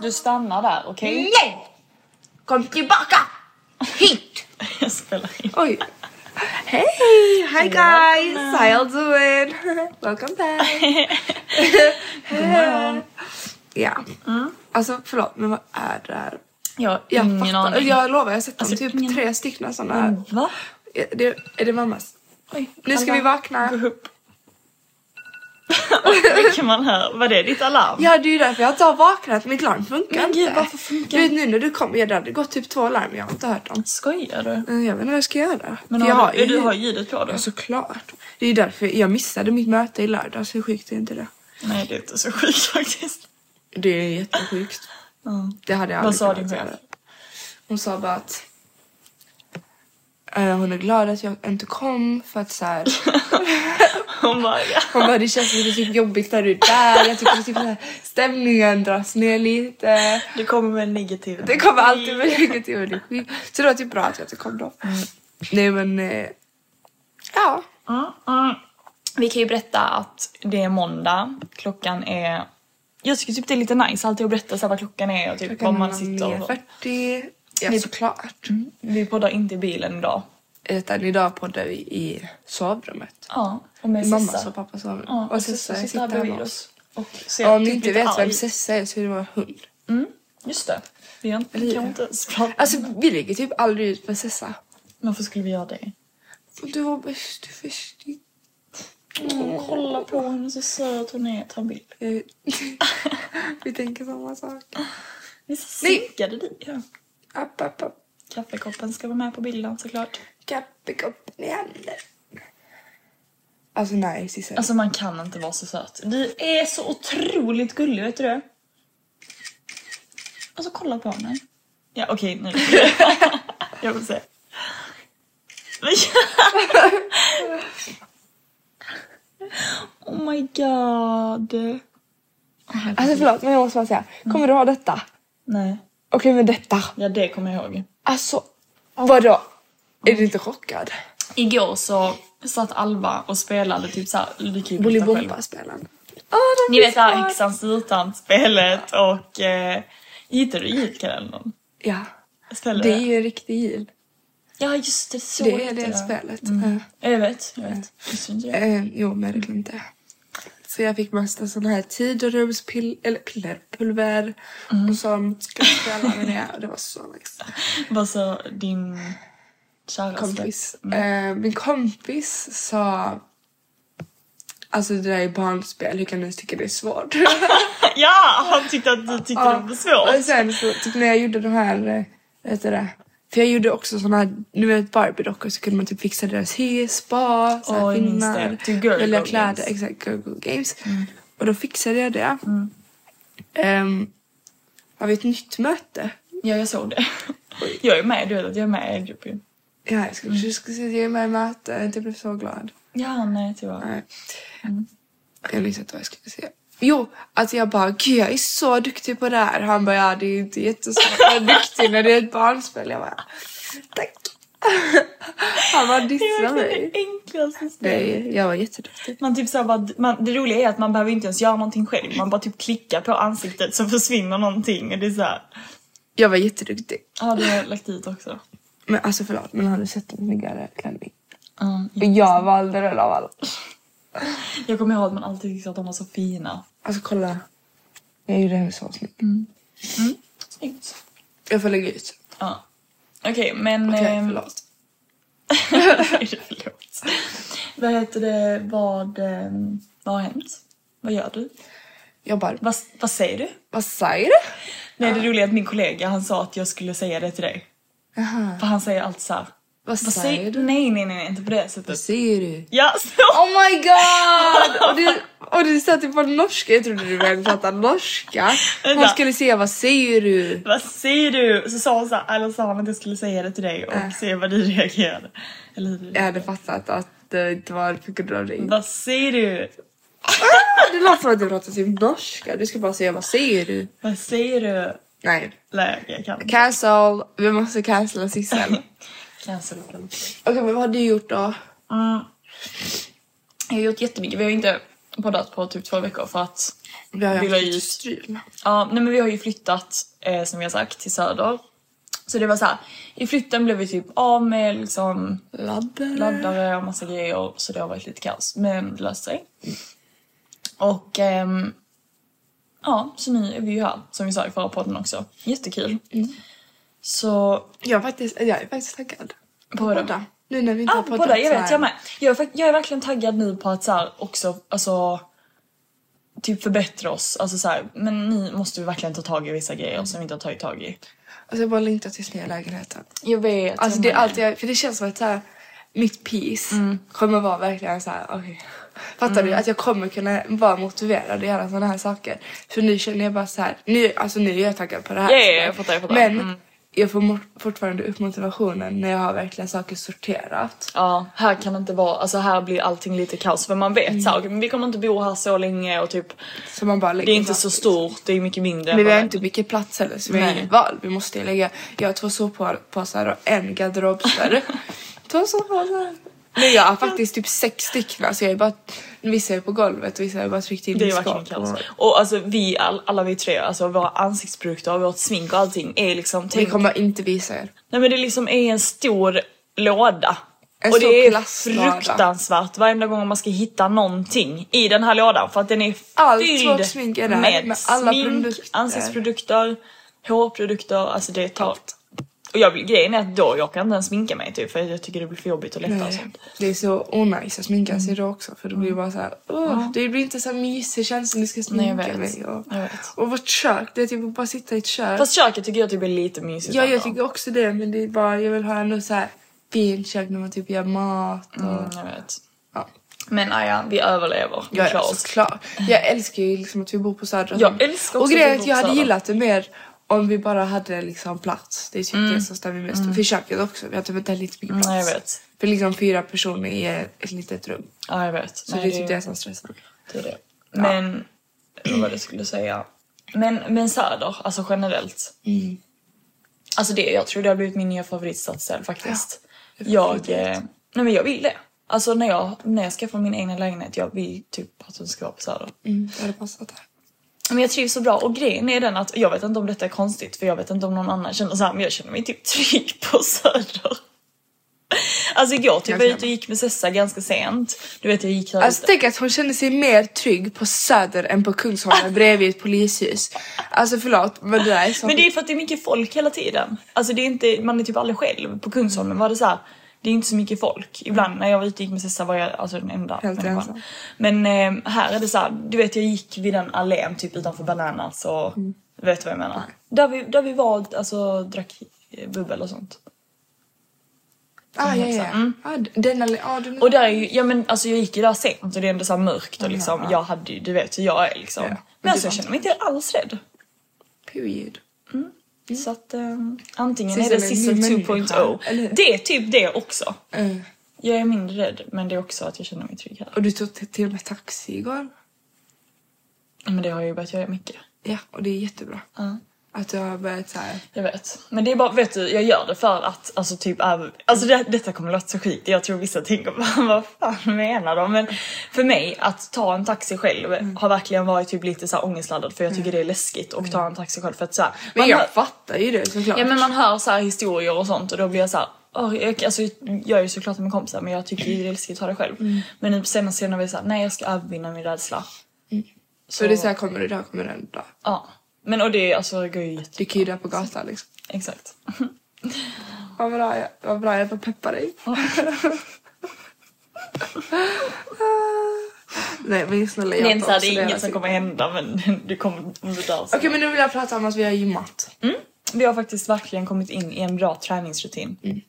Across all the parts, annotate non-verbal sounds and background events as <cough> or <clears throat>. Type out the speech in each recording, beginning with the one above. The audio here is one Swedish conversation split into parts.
Du stannar där, okej? Nej! Kom tillbaka! Hit! <laughs> Jag spelar in. Oj. Hey! Hi guys! How y'all doing? <laughs> Welcome back! <laughs> ja. Alltså förlåt men vad är det här? Jag har Jag ingen fattar. aning. Jag lovar jag har sett Alltså, typ ingen- tre stycken sådana här. Va? Är det, är det mammas? Oj, Nu ska vi vakna. Gå upp. <laughs> Väcker man här? Var det ditt alarm? Ja det är ju därför jag inte har vaknat. Mitt larm funkar Men inte. gud, varför funkar Du vet nu när du kom, ja, det hade gått typ två larm jag har inte hört dem. Skojar du? Mm, Jag vet inte vad jag ska göra. Men För har jag du, du har ju... ljudet på då? Ja såklart. Det är ju därför jag missade mitt möte i lördags. Hur sjukt är inte det? Nej det är inte så sjukt faktiskt. Det är jättesjukt. Ja. Det hade jag Vad aldrig sa kunnat din chef? göra. Hon sa bara att hon är glad att jag inte kom för att så här, <laughs> Hon bara ja. hon bara det känns lite typ jobbigt när du är där. Jag tycker typ så här, stämningen dras ner lite. Du kommer med negativ Det kommer alltid med negativ energi. Så det var typ bra att jag inte kom då. Mm. Nej men eh, ja. Mm, mm. Vi kan ju berätta att det är måndag. Klockan är... Jag tycker typ det är lite nice alltid att berätta så här vad klockan är och typ Klockan vad man sitter och... 40. Ja Ni- såklart. Vi poddar inte i bilen idag. Utan idag poddar vi i sovrummet. Ja, och med Mammas Sissa. och pappas sovrum. Ja, och Sissa Sissa sitter här hemma hos oss. Och ser Om ni typ inte vet vem arg. Sessa är så är det vår hund. Mm, just det. Vi har inte, vi kan inte ens prata. Alltså vi lägger typ aldrig ut med Sessa. Varför skulle vi göra det? Du var bäst först. Mm, kolla på henne så söt hon är. Ta en bild. Vi tänker samma sak. Vi synkade dit. Ja. App, app, app. Kaffekoppen ska vara med på bilden såklart. Kaffekoppen i handen. Alltså nej Cissi. Alltså man kan inte vara så söt. Du är så otroligt gullig, vet du det? Alltså kolla på henne. Ja okej nu. <laughs> Jag vill se. <laughs> Oh my god. Alltså förlåt men jag måste bara säga. Kommer du ha detta? Nej. Okej men detta. Ja det kommer jag ihåg. Alltså vadå? Är du inte chockad? Igår så satt Alva och spelade typ såhär, själv. Bolibompa-spelaren. De Ni vet det här smart. Häxans dyrtant-spelet och eh, hittade du julkalendern? Ja. Spelade Det är ju en riktig jul. Ja just det, så Det är det det. spelet. Mm. Jag vet, jag vet. Visste inte det? Eh, jo, men det jag. Så jag fick massa sån här tidrumspill eller piller, pulver och sånt. Spela med det och det var så nice. <laughs> Vad sa din käraste? Kompis. Mm. Eh, min kompis sa Alltså det där är barnspel, hur kan du tycka det är svårt? <laughs> Ja, han tyckte att du tyckte det var Och svårt. sen så typ när jag gjorde de här, eh, vet du det? För jag gjorde också såna här, nu vet Barbie-dockor så kunde man typ fixa deras hy, spa, minns finnar, välja kläder, Games. Mm. exakt, Girl Go Games. Och då fixade jag det. Um, har vi ett nytt möte? Ja, jag såg det. Jag är med, du vet att jag är med i gruppen. Ja, jag skulle, du skulle säga att jag är med i mötet. Jag blev så glad. Ja, nej tyvärr. Nej. Jag visste inte vad jag skulle säga. Jo, att jag bara gud jag är så duktig på det här. Han bara ja det är inte jättesvårt att vara duktig när det är ett barnspel. Jag bara tack. Han bara dissade är mig. det enklaste spelet. Nej, jag var jätteduktig. Man typ så bara, man, det roliga är att man behöver inte ens göra någonting själv. Man bara typ klickar på ansiktet så försvinner någonting. Och det är så här. Jag var jätteduktig. Ja, det har jag lagt ut också. Men alltså förlåt, men har du sett en snyggare klänning? Mm. Jag valde den av alla. Jag kommer ihåg att man alltid tyckte att de var så fina. Alltså kolla. Jag gjorde henne så snygg. Snyggt. Jag får lägga ut. Ja. Okej, men... Okej, ehm, förlåt. <laughs> Förlåt. Vad heter det, vad, ehm, vad har hänt? Vad gör du? Jobbar. Vad, vad säger du? Vad säger du? Nej, det roliga är att min kollega han sa att jag skulle säga det till dig. Jaha. För han säger alltid så här. Vad Vad säger du? Nej, nej, nej, inte på det Vad sättet. säger du? Ja, så! Oh my god! Och du, <laughs> och du sa typ på norska, jag trodde du började prata norska. Han skulle säga vad säger du? Vad säger du? Så sa hon så här, eller sa han att jag skulle säga det till dig och Äh. se vad du reagerade. Eller hur? Jag hade fattat att det inte var på grund av dig. Vad säger du? Det låter som att du pratar typ norska. Du ska bara säga vad säger du? Vad säger du? Nej. Nej, jag kan. Cancel. Vi måste cancella Sissel. <laughs> Cancel culture. Okej men vad har du gjort då? Mm. Jag har gjort jättemycket. Vi har ju inte poddat på typ två veckor för att Vi har Vi haft lite strul. Ja, nej men vi har ju flyttat eh, som vi har sagt till Söder. Så det var så här, i flytten blev vi typ av med liksom Laddare. laddare och massa grejer så det har varit lite kaos. Men det löste sig. Och ehm, ja, så nu är vi ju här som vi sa i förra podden också. Jättekul. Så Jag är faktiskt, jag är faktiskt taggad. På podda. Nu när vi inte Ja, har poddat det, jag vet, jag med. Jag är, jag är verkligen taggad nu på att så här också, alltså typ förbättra oss. Alltså så här, men nu måste vi verkligen ta tag i vissa grejer som vi inte har tagit tag i. Alltså jag bara längtar tills nya lägenheten. Jag vet. Alltså jag det är med. alltid, för det känns som att så här, mitt peace Mm. kommer vara verkligen så här, okej. Fattar du? Att jag kommer kunna vara motiverad att göra sådana här saker. För nu känner jag bara så här, nu, alltså nu är jag taggad på det här. Ja, ja, jag fattar, jag fattar. Men Mm. Jag får fortfarande upp motivationen när jag har verkligen saker sorterat. Ja, här kan det inte vara, alltså här blir allting lite kaos för man vet Mm. så okej, men vi kommer inte bo här så länge och typ Så man bara det är inte så det. stort, det är mycket mindre. Men vi har inte mycket plats heller så vi har inget val. Vi måste lägga, jag har två soppåsar och en garderobsdörr. <laughs> två soppåsar. Nej jag har faktiskt typ sex stycken. Alltså jag är bara, vissa är på golvet och vissa jag bara tryckt in Det i är verkligen skåp. kaos. Och alltså vi, all, alla vi tre, alltså våra ansiktsprodukter, vårt smink och allting är liksom... Vi Tänk, kommer inte visa er. Nej men det liksom är en stor låda. En och det är plastlåda. fruktansvärt varenda gång man ska hitta någonting i den här lådan för att den är Allt fylld smink är där, med, med alla smink, produkter. ansiktsprodukter, hårprodukter, alltså det tar... Och jag, grejen är att då jag kan inte ens sminka mig typ för jag tycker det blir för jobbigt att lätta och Nej, sånt. det är så onajs att sminka sig då också för det blir bara så här, åh, det blir inte så här mysig känsla när du ska Nej, jag sminka vet. mig. Och, Jag vet. och vårt kök, det är typ att bara sitta i ett kök. Fast köket tycker jag typ är lite mysigt ja, jag tycker också det men det är bara, jag vill ha ändå så här fint kök när man typ gör mat och Mm, jag vet. ja. Men ah, ja, vi överlever. Klarar oss. såklart. Jag älskar ju liksom att vi bor på Södra. Jag älskar Och också grejen är att jag hade gillat det mer om vi bara hade liksom plats. Det är typ Mm. mig mest. För köket också, vi har typ inte lite mycket plats. Nej, jag vet. För liksom fyra personer i ett litet rum. Ja, jag vet. Så det är typ det som stressar. Det är det. Men, vad jag skulle säga? Men, men Söder, alltså generellt. Mm. Alltså det, jag tror det har blivit min nya favoritstadsdel faktiskt. är jag, definitivt. eh, nej men jag vill det. Alltså när jag, när jag skaffar min egna lägenhet, jag vill typ att den ska vara på Söder. Mm, det hade passat här. Men jag trivs så bra och grejen är den att jag vet inte om detta är konstigt för jag vet inte om någon annan känner så här, men jag känner mig typ trygg på Söder. Alltså igår typ Jag var ute och gick med Sessa ganska sent. Du vet jag gick där Alltså tänk att hon känner sig mer trygg på Söder än på Kungsholmen <laughs> bredvid ett polishus. Alltså förlåt men det är så... Men det är för att det är mycket folk hela tiden. Alltså det är inte, man är typ aldrig själv. På Kungsholmen var det så här. Det är inte så mycket folk. Ibland när jag var ute gick med Sessa var jag alltså den enda Helt människan. Men eh, här är det så här, du vet jag gick vid den allén typ utanför Bananas och Mm. du vet vad jag menar. Där vi, där vi var alltså drack bubbel och sånt. ah, ja, ja. Mm. Ah, den, ah, den, Och där är ju, ja men alltså jag gick ju där sent och det är ändå så mörkt och liksom jag hade ju, du vet hur jag är liksom. Ja, men men alltså jag känner mig inte alls rädd. Period. Så att um, antingen Sissel är det Sissel ny människa, 2.0. eller hur? Det är typ det också. Mm. Jag är mindre rädd men det är också att jag känner mig trygg här. Och du tog till och med taxi igår. Men det har jag ju börjat göra mycket. Ja, och det är jättebra. Ja. Att du har börjat så här. Jag vet. Men det är bara, vet du, jag gör det för att alltså typ över, alltså det, detta kommer låta så skit. Jag tror vissa tänker <laughs> vad fan menar de? Men för mig att ta en taxi själv Mm. har verkligen varit typ lite så här ångestladdad för jag tycker det är läskigt att ta en taxi själv för att så här, Men jag hör, fattar ju det såklart. ja men man hör så här historier och sånt och då blir jag så här, åh, jag, alltså, jag är ju såklart med kompisar men jag tycker ju det är läskigt att ta det själv. Mm. Men nu på senaste tiden har vi sagt nej jag ska övervinna min rädsla. så det är så här, kommer du dö kommer ändå dö. Ja. Men och det alltså, går ju jätte... Du kan ju dö på gatan liksom. Exakt. <laughs> Vad bra jag, vad bra jag får peppa dig. <laughs> Nej men snälla jag är inte såhär, det är inget som kommer hända men <laughs> du kommer om du dör. Okej men nu vill jag prata om att vi har gymmat. Vi har faktiskt verkligen kommit in i en bra träningsrutin. Känns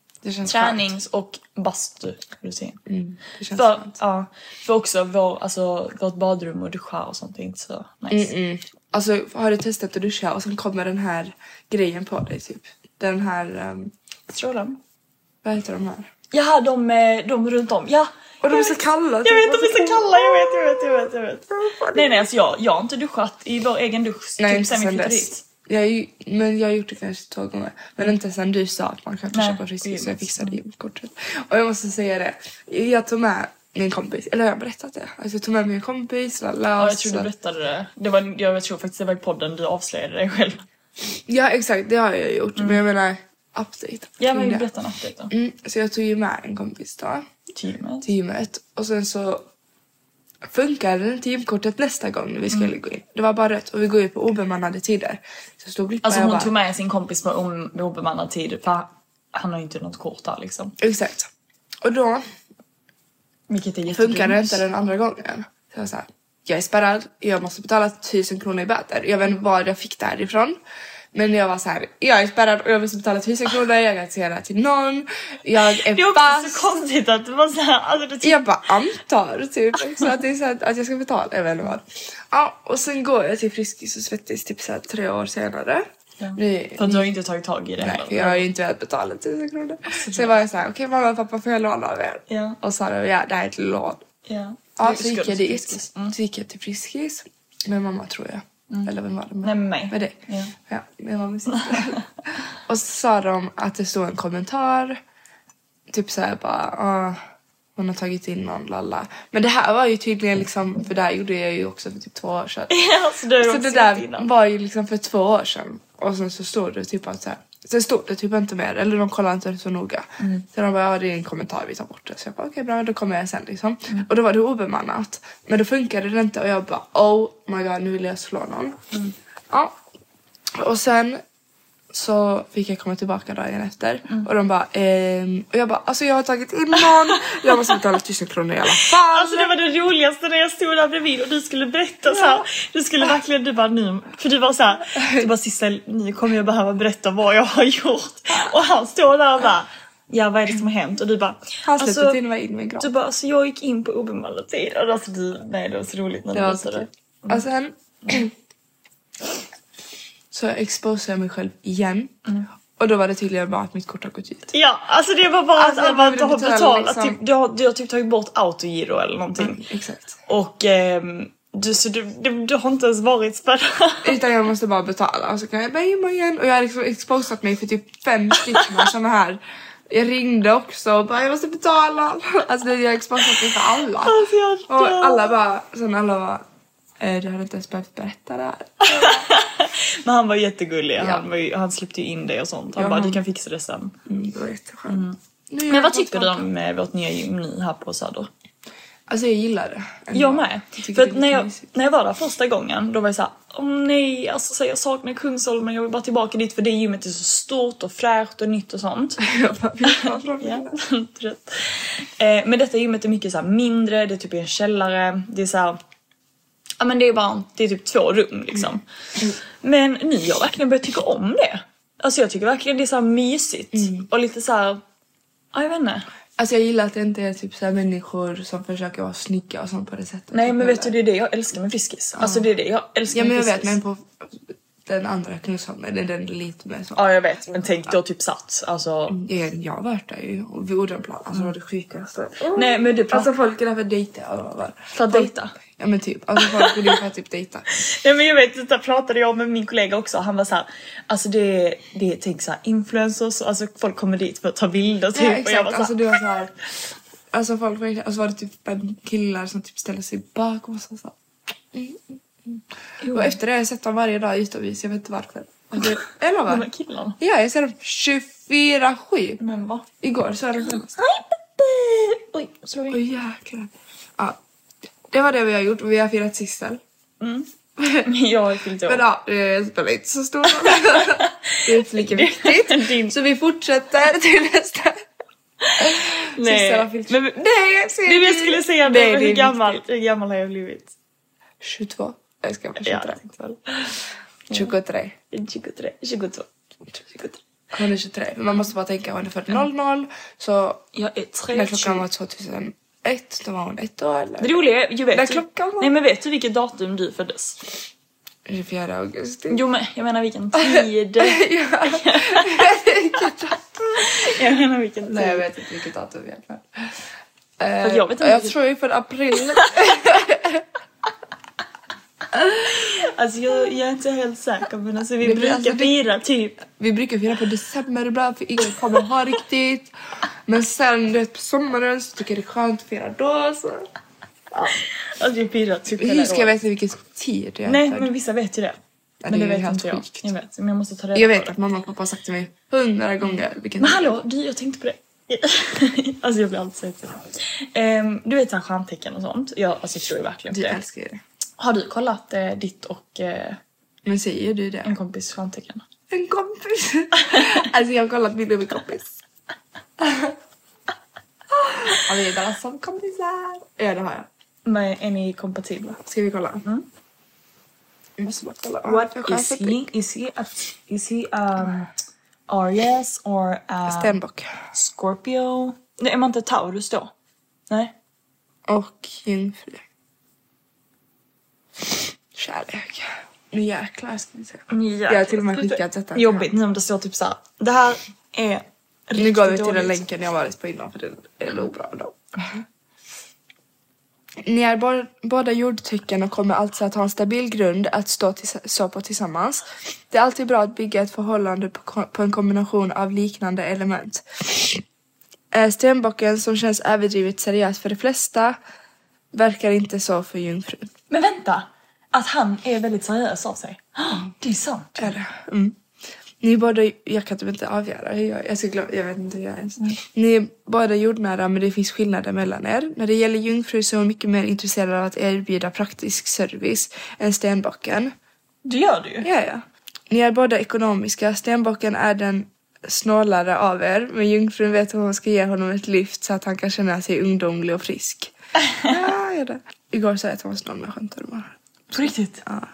Tränings och basturutin. Mm, det känns För, skönt. ja, för också vår, alltså, vårt badrum och duscha och sånt är inte så nice. Mm. Alltså har du testat att duscha och sen kommer den här grejen på dig typ. Den här, um, Strålen. vad heter de här? Ja, de, eh, de runt om. Ja. Och de är så kalla. Jag typ. vet, de är så kalla. Jag vet, jag vet, jag vet. Jag vet. Nej, nej, alltså jag, jag har inte duschat i vår egen dusch Nej typ sen vi flyttade dess. Jag, ju- men jag har gjort det kanske två gånger. Men inte sen du sa att man kan Nej, köpa Friskis så jag det är fixade gymkortet. Och jag måste säga det. Jag tog med min kompis, eller har jag berättat det? Alltså jag tog med min kompis, lala, Ja, jag tror du berättade det. det var, jag tror faktiskt det var i podden du avslöjade dig själv. Ja exakt, det har jag gjort. Men jag menar update. Mm. Ja, men berätta en update då. Mm, så jag tog ju med en kompis då Till gymmet. till gymmet och sen så funkade inte gymkortet nästa gång vi skulle gå in. Det var bara rött och vi går ju på obemannade tider. Så stod Alltså hon bara, tog med sin kompis på obemannad tid för han har ju inte något kort där liksom. Exakt. Och då Vilket är funkade det inte den andra gången. Så jag sa jag är spärrad, jag måste betala tusen kronor i böter. Jag vet inte var jag fick det här ifrån. Men jag var så här, jag är spärrad och jag måste betala tusen kronor, jag kan inte säga det här till någon. Jag är Det är också fast. så konstigt att det var såhär, alltså det Jag bara antar typ så att det är så att, att jag ska betala, jag vet inte vad. Ja, och sen går jag till Friskis och Svettis typ så här tre år senare. Nu, För att du har inte tagit tag i det nej, heller. jag har ju inte velat betala tusen kronor. Så jag var så här, okej mamma och pappa får jag låna av er? Ja. Och sa de, ja det här är ett lån. Ja. Ja, så gick jag dit. Mm. Så gick jag till Friskis med mamma tror jag. Eller vem var det med? Nej, med mig. Med dig? Ja. Ja, med mamma och syster. <laughs> och så sa de att det stod en kommentar. Typ såhär bara, ah, hon har tagit in någon lalla. Men det här var ju tydligen liksom, för det här gjorde jag ju också för typ två år sedan. <laughs> Ja, så det Så det där var ju liksom för två år sedan. Och sen så stod det typ att så här, Sen stod det typ inte mer, eller de kollade inte så noga. Mm. Så de bara, ja det är en kommentar, vi tar bort det. Så jag bara, okej bra, då kommer jag sen liksom. Mm. Och då var det obemannat. Men då funkade det inte och jag bara, oh my god, nu vill jag slå någon. Mm. Ja. Och sen så fick jag komma tillbaka dagen efter Mm. och de bara ehm, och jag bara alltså jag har tagit in någon, jag måste betala tusen kronor i alla fall. Alltså det var det roligaste när jag stod där bredvid och du skulle berätta så här. Du skulle verkligen, du bara nu, för du var så här, du bara Sissel, nu kommer jag behöva berätta vad jag har gjort. Och han står där och bara, ja vad är det som har hänt? Och du bara, Han släppte alltså, till mig in min grav. du bara, alltså jag gick in på obemannad tid. Och alltså du, nej det var så roligt när du Det var så berättade. kul. Och sen så exposade jag mig själv igen. Och då var det tydligen bara att mitt kort har gått ut. Ja, alltså det var bara Alltså, att man behövde har betala betalat, liksom- typ, du, har, du har typ tagit bort autogiro eller någonting. Exakt. Och ehm, du, så du, du, du har inte ens varit spärrad. <laughs> Utan jag måste bara betala och så kan jag gymma igen. Och jag har liksom exposat mig för typ fem stycken såna här. Jag ringde också och bara jag måste betala. <laughs> Alltså jag har exposat mig för alla. Alltså jag Och alla bara, sen alla bara du hade inte ens behövt berätta det här. <laughs> Men han var jättegullig, Ja. han, var ju, han släppte ju in dig och sånt. Han Ja, bara han- du kan fixa det sen. Mm, det var jätteskönt. Nu är Men jag vad tycker du om eh, vårt nya gym nu här på Söder? Alltså jag gillar det. ändå. Jag med. tycker För när jag, mysigt. när jag var där första gången då var jag såhär, åh nej, alltså så jag saknar Kungsholmen, jag vill bara tillbaka dit för det gymmet är så stort och fräscht och nytt och sånt. <laughs> Jag bara, <laughs> Ja, trött. Eh, men detta gymmet är mycket så här mindre, det är typ i en källare, det är så här, ja men det är bara, det är typ två rum liksom. Men nu har jag verkligen börjat tycka om det. Alltså jag tycker verkligen det är så här mysigt och lite så här, ja jag vet inte. Alltså jag gillar att det inte är typ så människor som försöker vara snygga och sånt på det sättet. Nej men vet du det är det jag älskar med Friskis. Alltså det är det jag älskar Ja men med jag vet Friskis. men på Den andra Kungsholmen är den lite mer så. Ja jag vet men tänk då typ Sats. Alltså. Jag, jag har varit där ju och Odenplan. Alltså var det sjukaste. Nej men du pratar... Alltså folk är där för att dejta. För att dejta? Ja men typ. Alltså folk vill ju för att typ dejta. <laughs> Nej men jag vet, det pratade jag med min kollega också. Han var så här, alltså det är, det är tänk så här influencers, alltså folk kommer dit för att ta bilder typ. Ja och jag exakt. var så Alltså det var så här. Alltså folk verkligen. Och så var det typ killar som typ ställde sig bakom oss och så. Mm, mm, mm. Och efter det har jag sett dem varje dag utomhus. Jag vet inte varför. Alltså, eller de här killarna. Ja jag ser dem 24-7. Men va? Igår så är. Hej Peppe! Oj, Åh vi? jäklar. Ja. Det var det vi har gjort och vi har firat Sissel. Mm. <laughs> jag har fyllt år. Men ja, det spelar inte så stor roll. <laughs> Det är inte lika viktigt. <laughs> Din- Så vi fortsätter till nästa. Har fyllt Men, Nej, ser det jag skulle säga Nej, det, det hur är gammal, hur gammal har jag blivit? 22. Jag ska vara Ja, 23. jag tänkte väl. 23. 23, 22, 23. Hon är 23. Men man måste bara tänka hon är född 00. Så Jag är tre, när klockan var 2001 då var hon ett år eller? Det roliga är, jag vet du- klockan var- Nej men vet du vilket datum du föddes? 24 augusti. Jo men jag menar vilken <laughs> tid. <laughs> ja. <laughs> jag menar vilken tid. Nej jag vet inte vilket datum egentligen. Eh, jag vet inte jag vilket- tror ju för april. Alltså jag, jag är inte helt säker men alltså vi Det blir- brukar alltså, det- fira typ Vi brukar fira på december ibland för ingen kommer ha riktigt. Men sen du vet, på sommaren så tycker jag det är skönt att fira då. Så. Alltså vi firar typ Hur ska jag veta vilken tid jag är Nej men vissa vet ju det. Ja, men det det vet helt inte jag. sjukt. Jag vet men jag måste ta reda Jag vet det. att mamma och pappa har sagt till mig hundra gånger vilken Men hallå du jag tänkte på det. <laughs> alltså jag blir alltid så um, Du vet såhär stjärntecken och sånt. Jag, alltså, jag tror ju verkligen på Du det. älskar ju det. Har du kollat eh, ditt och eh, Men säger du det? en kompis stjärntecken? En kompis. <laughs> alltså jag har kollat bilder med kompis. <laughs> Och vi är bara som kompisar. Ja det har jag. Men är ni kompatibla? Ska vi kolla? Vi måste bara kolla. What Jag har is he? Is he a, is he um Aries or a Stenbock. Scorpio? Nej, är man inte Taurus då? Nej? Och jungfru. Kärlek. Nu jäklar ska vi se. Ja, Jag har till och med skickat detta. Jobbigt nu om det står typ såhär. Det här är Nu går vi riktigt till den länken jag varit på innan för det är nog bra då. Ni är bo- båda jordtecken och kommer alltså att ha en stabil grund att stå, stå på tillsammans. Det är alltid bra att bygga ett förhållande på, på en kombination av liknande element. Eh, Stenbocken som känns överdrivet seriös för de flesta verkar inte så för jungfrun. Men vänta! Att han är väldigt seriös av sig. <gasps> Det är sant. Är det? Mm. Ni båda, jag kan typ inte avgöra hur jag, jag, ska glömma, jag vet inte hur jag ens. Ni är båda jordnära men det finns skillnader mellan er. När det gäller jungfru så är hon mycket mer intresserad av att erbjuda praktisk service än stenbocken. Det gör du ju. Ja, ja. Ni är båda ekonomiska. Stenbocken är den snålare av er men jungfrun vet hur hon ska ge honom ett lyft så att han kan känna sig ungdomlig och frisk. <laughs> ja, ja det. Igår sa jag att han var snål men jag skämtade bara. På riktigt? Ja.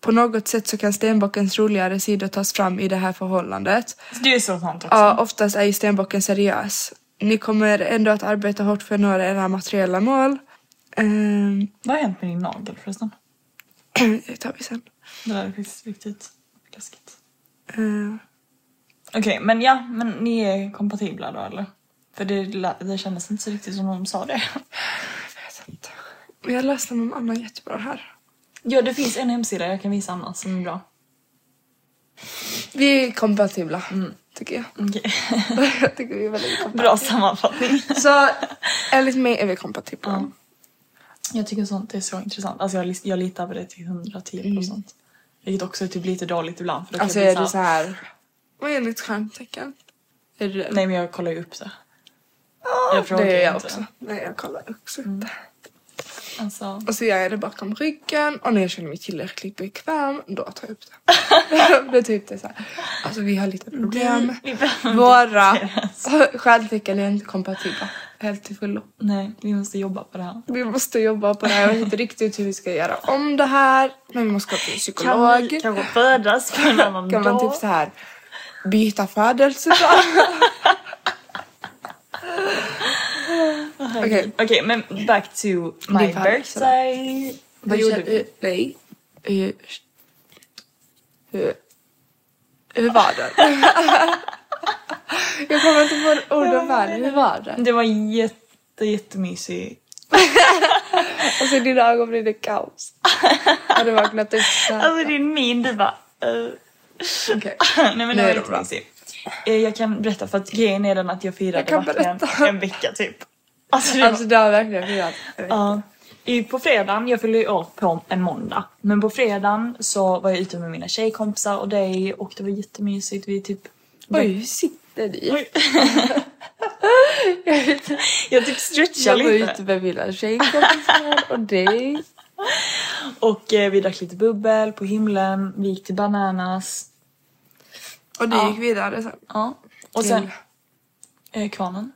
På något sätt så kan stenbockens roligare sidor tas fram i det här förhållandet. Det är så sant också. Ja, oftast är ju stenbocken seriös. Ni kommer ändå att arbeta hårt för att nå era materiella mål. Ehm, Vad har hänt med din nagel förresten? <clears throat> det tar vi sen. Det där är faktiskt riktigt läskigt. Ehm, Okej, men ja, men ni är kompatibla då eller? För det, det kändes inte så riktigt som de sa det. jag vet inte. Men jag läste någon annan jättebra här. Ja, det finns en hemsida jag kan visa Anna som är bra. Vi är kompatibla, tycker jag. Okej. <laughs> jag tycker vi är väldigt kompatibla. Bra sammanfattning. Så enligt mig är vi kompatibla. Jag tycker sånt är så intressant. Alltså jag, jag litar på det till 110 procent. Vilket också är typ lite dåligt ibland. För då Alltså är du så här... Vad är ditt stjärntecken? Är du det? Nej men jag kollar ju upp det. Ja, jag frågar det är jag inte. också. Nej, jag kollar också upp det. Alltså. Och så gör jag det bakom ryggen och när jag känner mig tillräckligt bekväm då tar jag upp det. <laughs> det är typ det så här. Alltså vi har lite problem. Vi behöver Våra stjärntecken är inte kompatibla. Helt till fullo. Nej, vi måste jobba på det här. Vi måste jobba på det här. Jag vet inte riktigt hur vi ska göra om det här. Men vi måste gå till en Kan psykolog. vi kanske födas på en <laughs> annan Kan man dag? typ så här byta födelsedag? <laughs> Okej. Okej, men back to my birthday. Vad gjorde vi? Nej. Eh, Hur, hur var den? <laughs> jag kommer inte på orden för det. Hur var den? Det var jätte, jättemysigt. <laughs> Och så i dina ögon blir det kaos. Har du vaknat upp så här? Alltså din min, du bara... Uh. Okej. <laughs> Nej men det var det jättemysigt. Eh, Jag kan berätta för att grejen är den att jag firade Jag en vecka typ. Alltså, det Alltså det har verkligen firat. ja. I- På fredagen, jag fyllde ju år på en måndag. Men på fredagen så var jag ute med mina tjejkompisar och dig och det var jättemysigt. Vi typ... Oj, hur sitter ni? Oj. jag typ stretchar Jag var lite. ute med mina tjejkompisar och dig. Och eh, vi drack lite bubbel på himlen, vi gick till Bananas. Och du Ja. gick vidare sen. Ja. Och sen... Eh, kvarnen.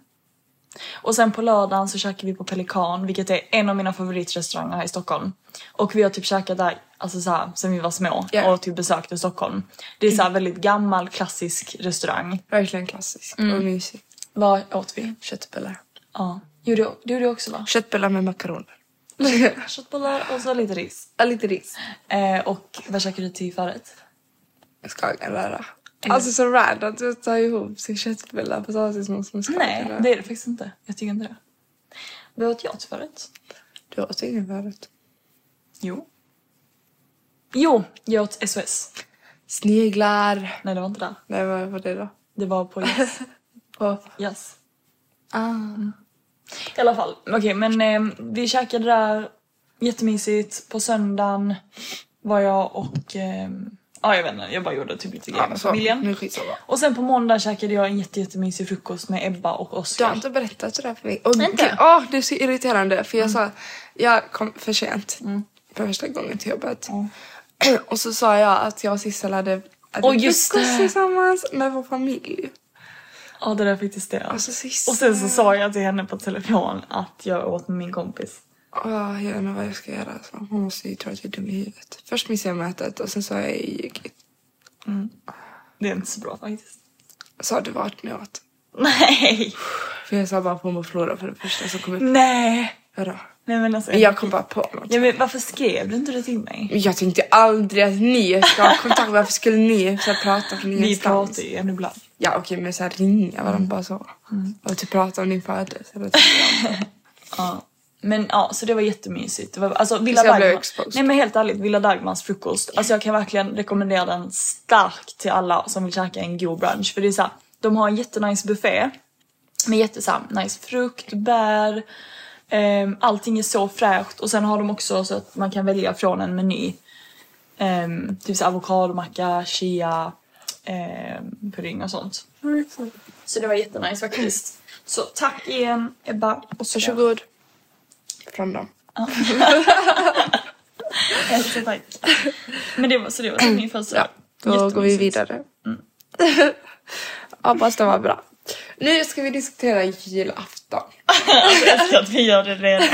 Och sen på lördagen så käkade vi på Pelikan, vilket är en av mina favoritrestauranger här i Stockholm. Och vi har typ käkat där alltså så här, sen vi var små Ja. och typ besökte Stockholm. Det är så här väldigt gammal klassisk restaurang. Verkligen klassisk Mm. och mysig. Vad åt vi? Köttbullar. Ja. Gjorde det gjorde också va? Köttbullar med makaroner. <laughs> Köttbullar och så lite ris. Ja, lite ris. Eh, och vad käkade du till förrätt? Skagenröra. Alltså så random att du tar ihop sin köttbullar på potatismos med Nej, skagenröra. det är det faktiskt inte. Jag tycker inte det. Vad åt jag till förrätt? Du åt ingen förut. Jo. Jo, jag åt SOS. Sniglar. Nej, det var inte där. Nej, vad var det då? Det var på Yes. <laughs> På... yes. Ah. I alla fall, okej men eh, vi käkade där jättemysigt. På söndagen var jag och... Eh, ja, jag vet inte, jag bara gjorde typ lite grejer med familjen. nu skitsamma. Och sen på måndag käkade jag en jätte, jättemysig frukost med Ebba och Du har Oskar. inte berättat sådär för mig. Och Inte? gud, åh, det är så irriterande för jag sa, jag kom för sent för första gången till jobbet. <clears throat> Och så sa jag att jag och Sissel hade ätit Åh, just frukost det. tillsammans med vår familj. Ja, det där faktiskt det. Och så Sissel. Och sen så sa jag till henne på telefon att jag åt med min kompis. Åh, jag vet inte vad jag ska göra. Så hon måste ju tro att jag är dum i huvudet. Först missade jag mötet och sen sa jag ljugit. Det är inte så bra faktiskt. Sa du vart ni åt? Nej! För jag sa bara på och förlora för det första som kom upp. Nej! Vadå? Nej men alltså. Jag kom bara på något. Ja, men varför skrev du inte det till mig? Jag tänkte aldrig att ni ska ha kontakt. Varför skulle ni så här, prata från Vi ingenstans? pratar ju ibland. Ja okej men så här ringa varandra bara så. Och typ prata om din födelse. <laughs> Ja. Men ja, så det var jättemysigt. Det var, alltså Villa jag Dagmar. Nej men helt ärligt, Villa Dagmars frukost. Alltså jag kan verkligen rekommendera den starkt till alla som vill käka en god brunch. För det är så här, de har en jättenice buffé. Med jätte så här, nice frukt, bär. ehm, allting är så fräscht. Och sen har de också så att man kan välja från en meny. Um, typ så avokadomacka, chia, um, pudding och sånt. Så det var jättenice faktiskt. Så tack igen Ebba. Och så Varsågod. Fram dem. Tack. <laughs> Men det var, så det var min födelsedag. Då går vi vidare. <laughs> Hoppas det var bra. Nu ska vi diskutera julafton. Alltså, <laughs> jag älskar att vi gör det redan.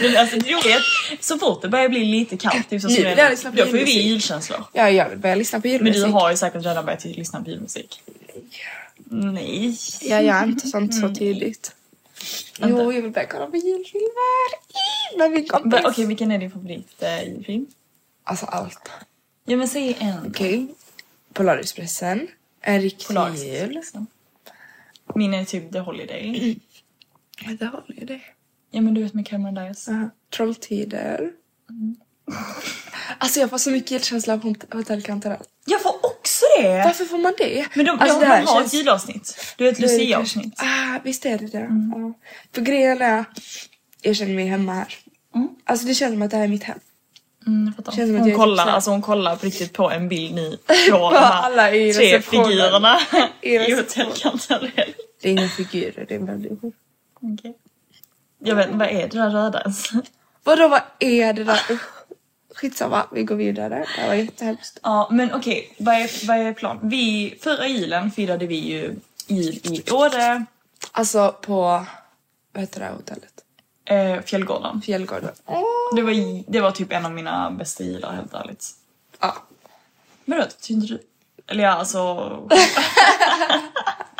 Men alltså det roliga är att så fort det börjar bli lite kallt, typ så Nu vill på då får ju vi julmusik. julkänslor. Ja, jag börjar lyssna på Men julmusik. du har ju säkert redan börjat lyssna på julmusik. Nej. Jag gör inte sånt så tidigt. Jo, jag vill börja kolla på julfilmer med min kompis. Okej, vilken är din favorit eh, julfilm? Alltså allt. Ja men säg en. Okej. Polarispressen. En riktig Polaris. jul. Min är typ The Holiday. Håller ju det. Ja men du vet med Cameron Diaz. Uh, Trolltider. Alltså jag får så mycket julkänsla av Hot- Hotell Cantarell. Jag får också det! Varför får man det? Men de, alltså, de, de har ett julavsnitt. Du vet kanske- Lucia-avsnitt. Ah, visst är det det. Ja. För grejen är, jag känner mig hemma här. Alltså det känns som att det här är mitt hem. Mm. Känns hon, kollar, typ så- alltså hon kollar på riktigt på en bild nu <laughs> på de här alla i tre figurerna <laughs> I i receptionen. Hotell Cantarell. Det är inga figurer, det är människor. Okej. Jag vet inte, vad är det där röda ens? Vadå, vad är det där? <laughs> Skitsamma, vi går vidare. Det var jättehemskt. Ja men okej, vad, är, vad är plan? Vi, förra julen firade vi ju jul i Åre, Alltså på, vad heter det här hotellet? eh, Fjällgården. Fjällgården. Det var, det var typ en av mina bästa jular helt ärligt. Ja. Men då tyckte inte du? Eller ja alltså... <laughs> <laughs>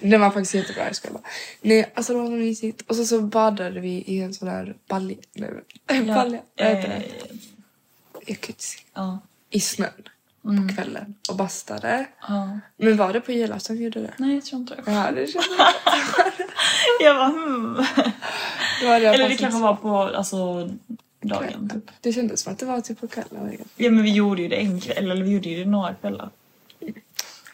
Det var faktiskt jättebra, jag skojar bara. Nej, alltså det var så mysigt. Och så, så badade vi i en sån där balja. Nej, men- balja. Vad heter det? eh, Jag ja. I snön. på kvällen och bastade. Ja. Men var det på julafton vi gjorde det? Nej, jag tror inte det. Ja, det kändes <laughs> Jag bara hmm. Då hade jag Eller det kanske var på alltså, dagen typ. Det kändes som att det var typ på kvällen. Ja men vi gjorde ju det en kväll, eller vi gjorde ju det några kvällar.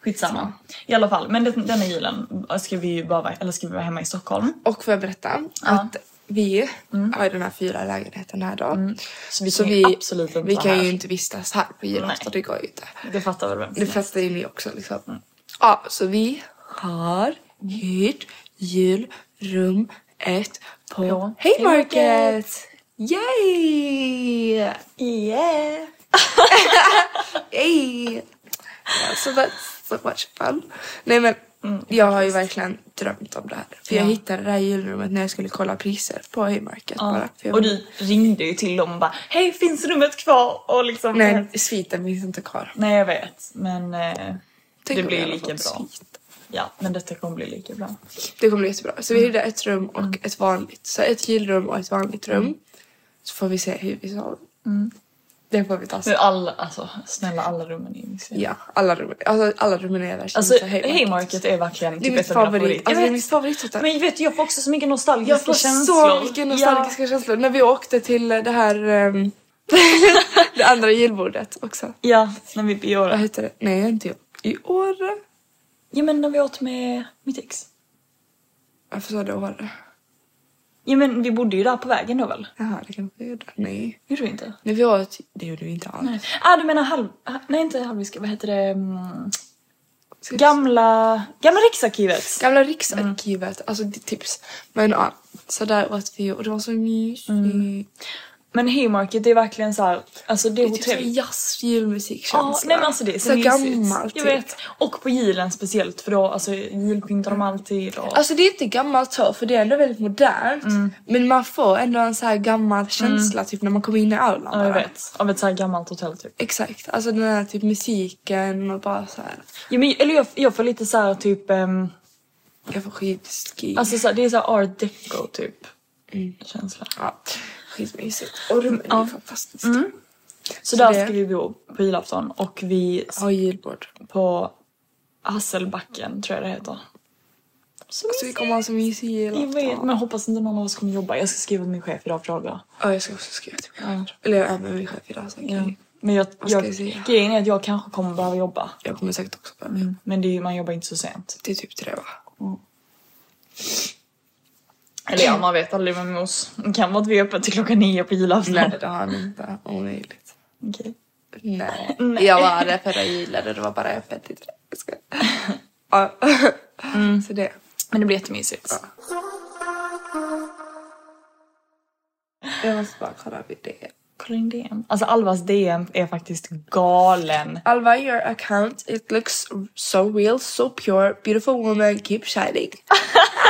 Skitsamma. I alla fall, men den, denna julen ska vi ju bara eller ska vi vara hemma i Stockholm. Och får jag berätta att vi har ju den här fyra lägenheten här då. Så vi Så kan vi, ju absolut inte vi kan här. ju inte vistas här på julafton, det går ju inte. Det fattar väl vem Det fattar ju ni också liksom. Ja, så vi har hyrt julrum ett på På Haymarket! Yay! Yeah! <laughs> Yay! Ja, så that's so much fun. Nej men jag har ju verkligen drömt om det här. För jag Ja. hittade det här julrummet när jag skulle kolla priser på Haymarket bara. För jag Och du ringde ju till dem och bara Hej finns rummet kvar? Och liksom Nej, sviten finns inte kvar. Nej jag vet men eh, det blir jag lika bra. svit. Ja men detta kommer bli lika bra. Det kommer bli jättebra. Så vi hyrde ett rum och ett vanligt. Så ett julrum och ett vanligt rum. Så får vi se hur vi sover. Det får vi ta sen. alla, alltså snälla alla rummen är så- Ja, alla rum, alltså, alla rummen är där. Alltså Så Haymarket. Haymarket är verkligen typ ett av mina favorit. Alltså, det är Jag mitt vet, favorithotell. men vet jag får också så mycket nostalgiska Jag får känslor. så mycket nostalgiska känslor. När vi åkte till det här... ehm, <laughs> det andra julbordet också. Ja, ja när vi i Vad år. heter det? Nej, inte i år. I Åre? Ja men när vi åt med mitt ex. Varför sa du Åre? Ja men vi bodde ju där på vägen då väl? Jaha, det kanske vi gjorde. Nej. Gjorde vi inte? När vi åt... Det gjorde vi inte alls. Nej. Ah du menar halv... Nej inte halvviska, vad heter det? Mm, gamla... Gamla Riksarkivet. Gamla Riksarkivet, alltså det är tips. Men ja, så där åt vi och det var så mysigt. Men Haymarket det är verkligen så här, alltså det, Det är typ hotell... så jazz, julmusikkänsla. Ja, nej men alltså det är så, så gammalt. Jag typ. vet. Och på julen speciellt för då, alltså julpyntar de alltid och... Alltså det är inte gammalt så för det är ändå väldigt modernt. Mm. Men man får ändå en så här gammal känsla typ när man kommer in i aulan ja, jag vet. Av ett så här gammalt hotell typ. Exakt, alltså den här typ musiken och bara så här. Ja, men, eller jag, jag får lite så här typ... ehm, Jag får skitski. alltså så här, det är så art deco typ. Känsla. ja, skitmysigt. Och rummen är ju fantastiska. Så, Så där det- ska vi bo på julafton och vi Ha julbord. på Hasselbacken tror jag det heter. Så Så vi kommer ha så mysig jag vet, julafton. men hoppas inte någon av oss kommer jobba. Jag ska skriva till min chef idag och fråga. Ja, jag ska också skriva till min chef. Eller jag är med min chef idag så Ja. Men jag, jag, jag grejen är att jag kanske kommer behöva jobba. jag kommer säkert också behöva. Men det är, man jobbar inte så sent. Det är typ tre va? Eller ja, man vet aldrig med mos. Det kan vara att vi är öppet till klockan nio på julafton. Nej det har han inte. Omöjligt. Okej. Nej. Nej. Jag var där förra julen och det var bara öppet till tre. Jag skojar. Ja. Så det. Men det blir jättemysigt. Jag måste bara kolla vid det. Kolla in DM. Alltså Alvas DM är faktiskt galen. Alva, your account, it looks so real, so pure, beautiful woman, keep shining. <laughs>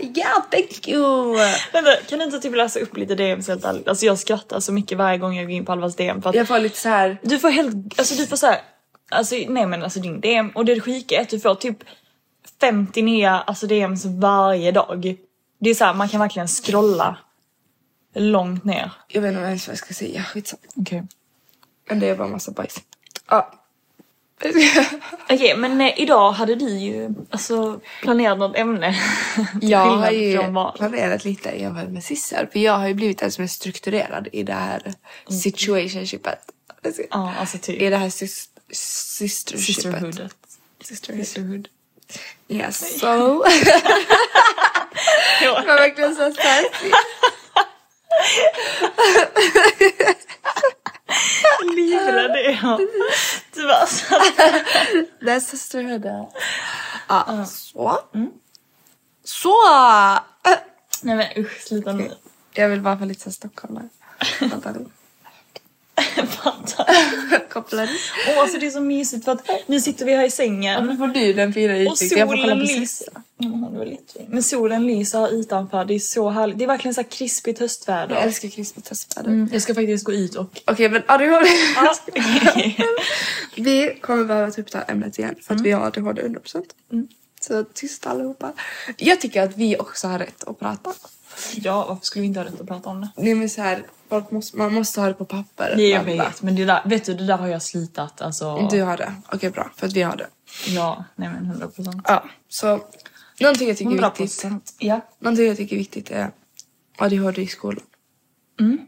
ah, yeah, thank you! Vänta, kan du inte typ läsa upp lite DMs helt ärligt? Alltså jag skrattar så mycket varje gång jag går in på Alvas DM för att Jag får lite så här. du får helt, alltså du får såhär, alltså nej men alltså din DM och det sjuka är att du får typ 50 nya alltså DMs varje dag. Det är så här, man kan verkligen scrolla långt ner. Jag vet inte ens vad jag ska säga, skitsamma. Okej. Men det är bara massa bajs. Ja. <laughs> Okej men eh, idag hade du ju alltså planerat något ämne. <laughs> Jag har ju planerat lite jämfört med Sissel. För jag har ju blivit en som är strukturerad i det här situationshipet. Ja alltså typ. I det här sys- sistershipet. Sisterhoodet. Sisterhood. Sisterhood. Yes, so... <laughs> Det var verkligen så fancy. Livrädd är jag. Du bara så. Det är sisterhood. Ja, så. Så! Nej men usch sluta nu. Jag vill bara få lite så stockholmare. <laughs> Fattar du? Du? Åh alltså det är så mysigt för att nu sitter vi här i sängen. Varför får du den fina Och utsikten? Jag får kolla solen på lyser. Mm. Men solen lyser utanför. Det är så härligt. Det är verkligen så här krispigt höstväder. Jag älskar krispigt höstväder. Mm, jag ska faktiskt gå ut och... Okej men ADHD. Ja, okej. <laughs> Vi kommer behöva ta upp det här ämnet igen för att vi har ADHD 100%. Så tyst allihopa. Jag tycker att vi också har rätt att prata. Ja, varför skulle vi inte ha rätt att prata om det? Nej men så här, måste, man måste ha det på papper. Nej, jag vet. Men det där, vet du, det där har jag slitat. Alltså, Du har det? Okej bra, för att vi har det. Ja, nej men 100 procent. Ja, så någonting jag tycker är 100 viktigt. Ja. Någonting jag tycker är viktigt är ADHD i skolan. Mm.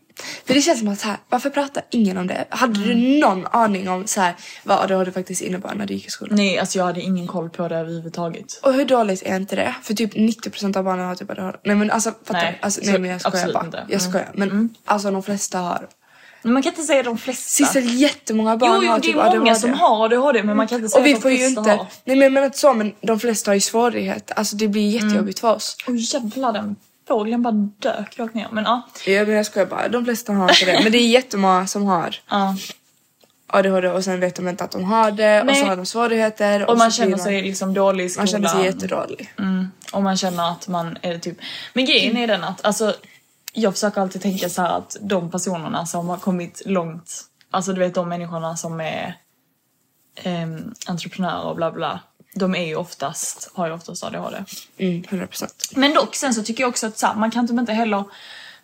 För det känns som att så här, varför pratar ingen om det? Hade Mm. du någon aning om så här, vad ADHD faktiskt innebar när du gick i skolan? Nej, alltså jag hade ingen koll på det överhuvudtaget. Och hur dåligt är inte det? För typ 90% av barnen har typ ADHD. Nej men alltså fattar Nej, du? Alltså, så nej men jag skojar bara. inte. Jag Mm. skojar. Men alltså de flesta har. Men man kan inte säga de flesta. Sissel jättemånga barn jo, jo, har det typ är många ADHD. som har ADHD men man kan inte säga Och vi att de får ju flesta inte, har. nej men jag menar inte så men de flesta har ju svårigheter. Alltså det blir jättejobbigt för oss. Åh jävlar den fågeln bara dök rakt ner. Men ja. Ja men jag skojar bara, de flesta har inte det. Men det är jättemånga som har ja. ADHD och sen vet de inte att de har det och Nej. så har de svårigheter. Och man så känner blir sig liksom dålig i skolan. man känner sig jättedålig. Mm. Och man känner att man är typ... Men grejen är den att alltså, jag försöker alltid tänka så här att de personerna som har kommit långt, alltså du vet de människorna som är ehm, entreprenörer och bla bla, de är ju oftast, har ju oftast ADHD. Mm, 100%. Men dock sen så tycker jag också att så här, man kan typ inte heller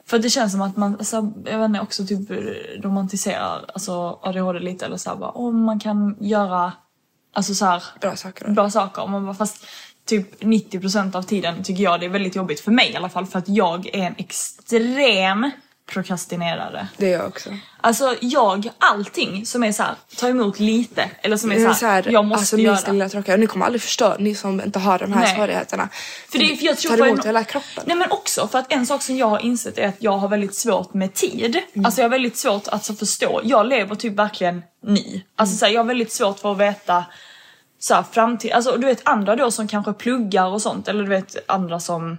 för det känns som att man, alltså, jag vet inte, också typ romantiserar alltså ADHD lite eller så här, bara, om man kan göra alltså så här, Bra saker. bra saker. Man bara, fast typ 90% av tiden tycker jag det är väldigt jobbigt för mig i alla fall för att jag är en extrem prokrastinerare. Det är jag också. Alltså jag, allting som är så här, ta emot lite eller som är så är här, så här, jag måste alltså göra. minsta lilla tråkiga. Och ni kommer aldrig förstå, ni som inte har de här Nej. svårigheterna. För det, för jag tror tar emot en- hela kroppen. Nej men också för att en sak som jag har insett är att jag har väldigt svårt med tid. Mm. Alltså jag har väldigt svårt att alltså, förstå. Jag lever typ verkligen nu. Alltså Mm. så här, jag har väldigt svårt för att veta så här, framtid. Alltså du vet andra då som kanske pluggar och sånt eller du vet andra som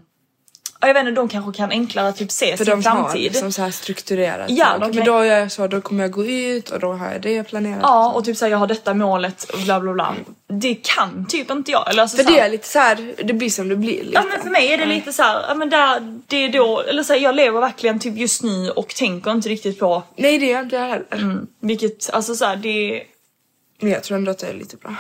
jag vet inte, de kanske kan enklare typ se För sin de har framtid. liksom så här strukturerat. Ja, de kan- då gör jag så, då kommer jag gå ut och då har jag det planerat. Ja och typ såhär jag har detta målet och bla bla bla. Det kan typ inte jag. Eller, alltså, För så här- det är lite så här, det blir som det blir lite. Ja men för mig är det lite så här, ja men där, det är då, eller så här, jag lever verkligen typ just nu och tänker inte riktigt på Nej det gör inte jag heller. mm, vilket, alltså så här, det, Men jag tror ändå att det är lite bra.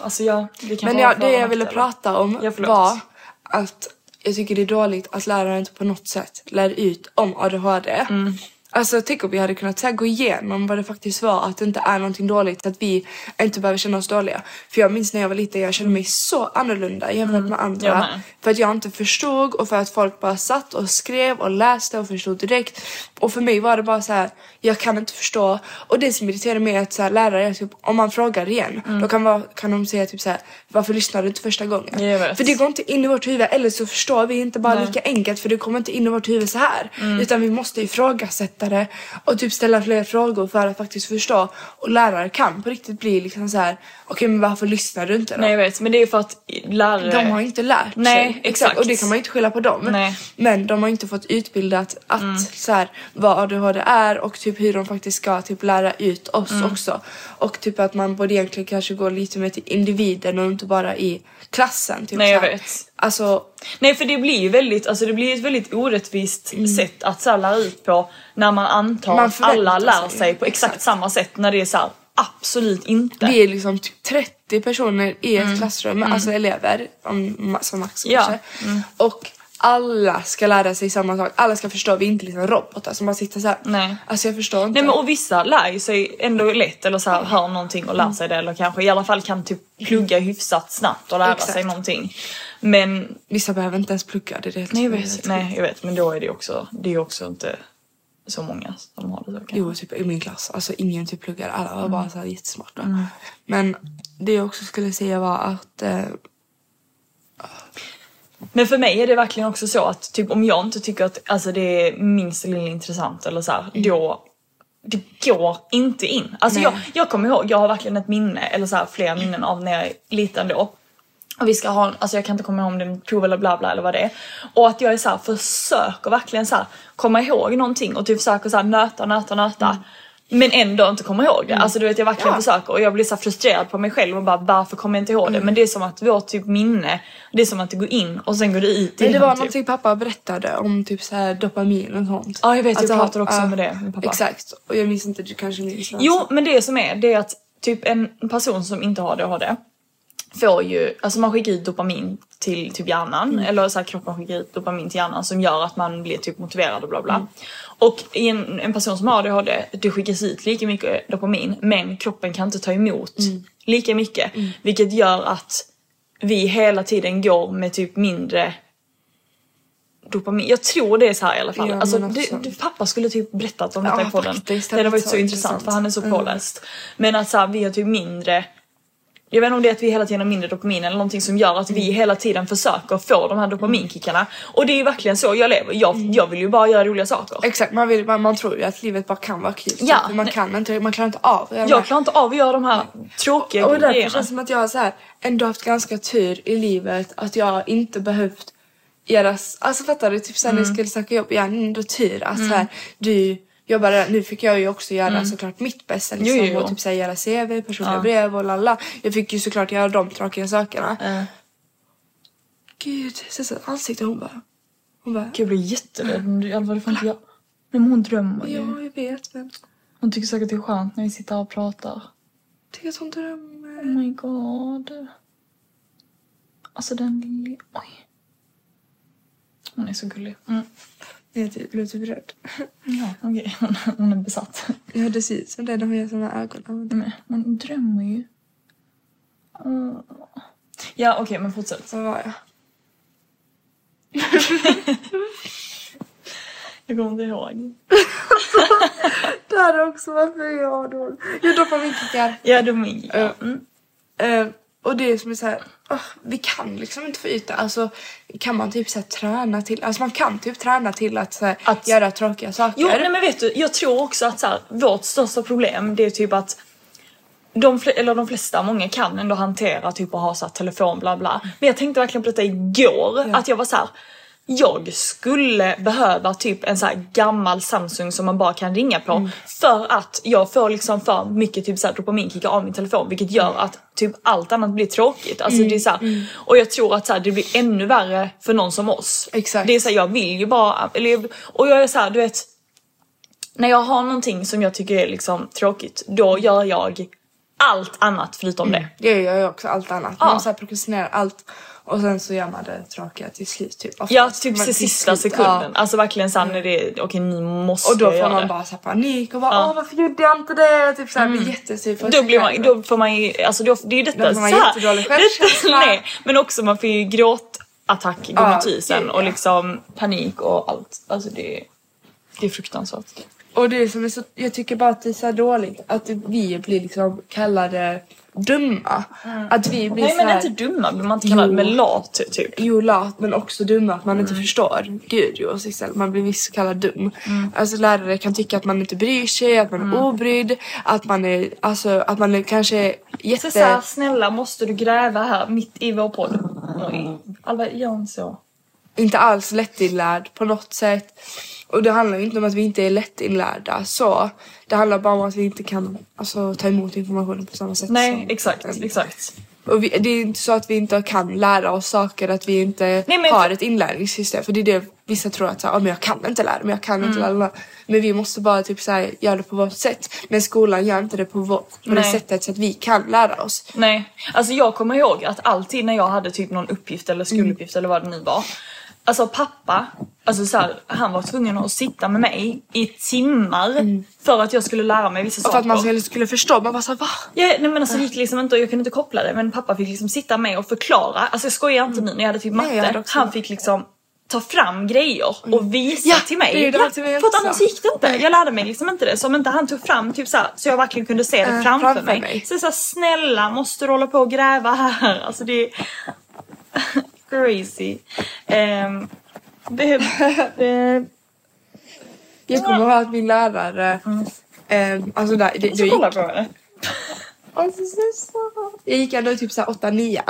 alltså jag, det kan Men ja, för det jag ville prata om Ja, var att jag tycker det är dåligt att läraren inte på något sätt lär ut om ADHD. Mm. Alltså tänk om vi hade kunnat så här, gå igenom vad det faktiskt var, att det inte är någonting dåligt, att vi inte behöver känna oss dåliga. För jag minns när jag var liten, jag kände mig så annorlunda jämfört med jag andra. med. För att jag inte förstod och för att folk bara satt och skrev och läste och förstod direkt. Och för mig var det bara så här, jag kan inte förstå. Och det som irriterar mig är att så här, lärare, är typ, om man frågar igen, då kan, vara, kan de säga typ så här, varför lyssnade du inte första gången? För det går inte in i vårt huvud, eller så förstår vi inte bara Nej. lika enkelt för det kommer inte in i vårt huvud så här. Mm. Utan vi måste ifrågasätta det och typ ställa fler frågor för att faktiskt förstå. Och lärare kan på riktigt bli liksom så här, okej men varför lyssnar du inte då? Nej jag vet men det är för att lärare... De har inte lärt Nej, sig. exakt. Och det kan man inte skylla på dem. Nej. Men de har inte fått utbildat att Mm. så här, vad ADHD är och typ hur de faktiskt ska typ lära ut oss Mm. också. Och typ att man borde egentligen kanske gå lite mer till individen och inte bara i klassen. Typ Nej, jag vet. Alltså Nej för det blir ju väldigt, alltså det blir ett väldigt orättvist sätt att så här, lära ut på när man antar Man att alla lär sig. sig på exakt, Exakt. samma sätt när det är så här, absolut inte. vi är liksom typ 30 personer i ett klassrum, alltså elever om, som max Mm. Ja. kanske. Och alla ska lära sig samma sak. Alla ska förstå, vi är inte liksom robotar som bara sitter så här. Nej. Alltså jag förstår inte. Nej men och vissa lär ju sig ändå lätt eller så här, hör någonting och lär sig det eller kanske i alla fall kan typ plugga hyfsat snabbt och lära Exakt. sig någonting. Men Vissa behöver inte ens plugga, det är helt nej jag vet, nej jag vet men då är det också, det är också inte så många som har det så kanske. Jo, typ i min klass. Alltså ingen typ pluggar. Alla var Mm. bara så här jättesmarta. Men det jag också skulle säga var att eh, Men för mig är det verkligen också så att typ om jag inte tycker att alltså, det är minst lilla intressant eller så här, då det går inte in. Alltså jag, jag kommer ihåg, jag har verkligen ett minne eller så här, flera minnen av när jag är liten då. Och vi ska ha, alltså jag kan inte komma ihåg om det är prov eller bla bla eller vad det är. Och att jag är så här, försöker verkligen så här, komma ihåg någonting och typ försöker så här, nöta, nöta, nöta. Men ändå inte komma ihåg det. Alltså du vet jag verkligen Ja. försöker och jag blir så frustrerad på mig själv och bara varför kommer jag inte ihåg det? Men det är som att vårt typ minne, det är som att det går in och sen går det ut Men det var typ. någonting pappa berättade om typ så här dopamin och sånt. Ja, jag vet, jag Att pratar också ja, om det med pappa. Exakt. Och jag minns inte, du kanske minns. Jo, men det som är, det är att typ en person som inte har ADHD, får ju, alltså man skickar ut dopamin till typ hjärnan eller så här, kroppen skickar ut dopamin till hjärnan som gör att man blir typ motiverad och bla bla. Och i en, en person som har ADHD, det skickas ut lika mycket dopamin men kroppen kan inte ta emot lika mycket. Vilket gör att vi hela tiden går med typ mindre dopamin. Jag tror det är så här i alla fall. Ja, alltså, det, det, pappa skulle typ berättat om detta Ja, i podden. faktiskt. Det hade var varit så så intressant intressant. för han är så Mm. påläst. Men att så här, vi har typ mindre jag vet inte om det är att vi hela tiden har mindre dopamin eller någonting som gör att Mm. vi hela tiden försöker få de här dopaminkickarna. Och det är ju verkligen så jag lever. Jag, Mm. jag vill ju bara göra roliga saker. Exakt, man, vill, man, man tror ju att livet bara kan vara kul. Ja. Man kan inte, man klarar inte av Jag här- klarar inte av att göra de här tråkiga Och därför grejerna. känns det som att jag har så här, ändå haft ganska tur i livet att jag inte behövt göra... Alltså fattar du? Typ sen när jag skulle söka jobb, jag har ändå tur att så här, du jobbar där. Nu fick jag ju också göra såklart mitt bästa liksom, Jo, jo, jo. och typ så här, göra CV, personliga Ja. brev och lalla. Jag fick ju såklart göra de tråkiga sakerna. Eh, Gud, så så ansikte hon bara... Hon bara... Gud, jag blir jätterädd. Fall det får inte jag. Men hon drömmer ju. Ja, jag vet men... Hon tycker säkert det är skönt när vi sitter här och pratar. Tycker att hon drömmer. Oh my god. Alltså den lilla... Oj. Hon är så gullig. Mm. Jag typ, blev typ rädd. Ja, okej. Hon, hon är besatt. Ja, det som det när hon gör såna ögon. Men hon drömmer ju. Åh. Ja, okej, men fortsätt. Så var jag. <laughs> Jag kommer inte ihåg. <laughs> Det här är också varför jag har dåligt. Jag doppar min kickar. Ja, de är... Eh, Mm. Och det är som är så här, åh, vi kan liksom inte få det. Alltså kan man typ så här, träna till, alltså man kan typ träna till att, så här, Att- göra tråkiga saker. Jo, nej men vet du, jag tror också att så här, vårt största problem det är typ att de, eller de flesta, många kan ändå hantera typ att ha så här, telefon bla bla. Men jag tänkte verkligen på detta igår, Ja. att jag var så här. Jag skulle behöva typ en så gammal Samsung som man bara kan ringa på Mm. för att jag får liksom för mycket typ så här dopaminkickar av min telefon vilket gör att typ allt annat blir tråkigt. Alltså Mm, det är så här, Och jag tror att så här, det blir ännu värre för någon som oss. Exakt. Det är så här, jag vill ju bara, eller, och jag är så du vet när jag har någonting som jag tycker är liksom tråkigt, då gör jag allt annat förutom det. Det gör jag också, allt annat. Ja. Man så här prokrastinerar allt och sen så gör man det tråkiga till slut. Typ. Oftast. Ja, typ Men till sista slut, sekunden. ja. Alltså verkligen såhär när det är, okej nu måste Och då får man det. bara så här panik och bara Ja. åh varför gjorde jag inte det? Typ såhär blir jättesur på Då, blir man, då får man ju, alltså då, det är ju detta Då får man så här- jättedålig självkänsla. Nej, men också man får ju gråtattack gånger Ja, och liksom panik och allt. Alltså det, det är fruktansvärt. Och det som är så, jag tycker bara att det är så dåligt att vi blir liksom kallade dumma. Att vi blir Nej så men här, inte dumma blir man inte kallad, Jo. men lat typ. Jo lat men också dumma att man inte Mm. förstår. Gud jo, Sissel, man blir visst kallad dum. Alltså lärare kan tycka att man inte bryr sig, att man är Mm. obrydd, att man är, alltså att man är kanske jätte... Så såhär, snälla måste du gräva här mitt i vår podd? Oj. Alva, gör inte så. Inte alls lättinlärd på något sätt. Och det handlar ju inte om att vi inte är lättinlärda så. Det handlar bara om att vi inte kan alltså, ta emot informationen på samma sätt Nej, som... exakt, exakt. Och vi, det är inte så att vi inte kan lära oss saker, att vi inte Nej, men har ett inlärningssystem. För det är det vissa tror att så, här, "Ja, men jag kan inte lära mig, jag kan Mm. inte lära mig. Men vi måste bara typ så här, göra det på vårt sätt. Men skolan gör inte det på, vår, på det sättet så att vi kan lära oss. Nej, alltså jag kommer ihåg att alltid när jag hade typ någon uppgift eller skoluppgift eller vad det nu var. Alltså pappa, alltså så här, han var tvungen att sitta med mig i timmar för att jag skulle lära mig vissa Och för saker. att man skulle, skulle förstå. Man bara såhär va? Ja, nej men alltså det gick liksom inte och jag kunde inte koppla det men pappa fick liksom sitta med och förklara. Alltså jag skojar inte nu när jag hade typ Nej, hade matte. också- Mm. Han fick liksom ta fram grejer och visa Ja, till mig. det det ja, till mig för att annars gick det inte. Jag lärde mig liksom inte det. Så om inte han tog fram typ så här, så jag verkligen kunde se det Äh, framför, framför mig. mig. Så, här, snälla måste du hålla på och gräva här? Alltså det crazy. Um, behöv, eh, Jag kommer ihåg att min lärare, eh, alltså där, det, så det gick, det. Alltså. Jag gick ändå i typ 8 9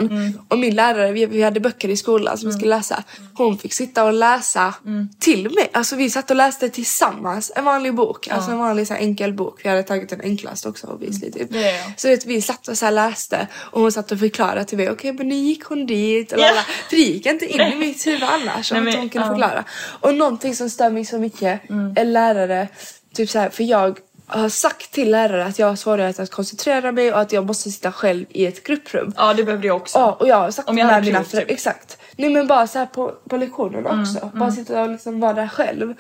och min lärare, vi, vi hade böcker i skolan som vi skulle läsa. Hon fick sitta och läsa till mig. Alltså vi satt och läste tillsammans en vanlig bok. Alltså en vanlig så här, enkel bok. Vi hade tagit den enklaste också obviously typ. Det är jag. Så vet, vi satt och så här, läste och hon satt och förklarade till mig. Okej men nu gick hon dit. Och Ja. lalala. För det gick inte in i mitt huvud annars. Om inte hon kunde ja. förklara. Och någonting som stör mig så mycket är lärare. Typ så här, för jag har sagt till lärare att jag har svårigheter att koncentrera mig och att jag måste sitta själv i ett grupprum. Ja det behövde jag också. Ja, och jag har sagt Om till jag mina föräldrar. typ. Exakt. Nej men bara så här på, på lektionerna Mm, också. Bara sitta och liksom vara där själv.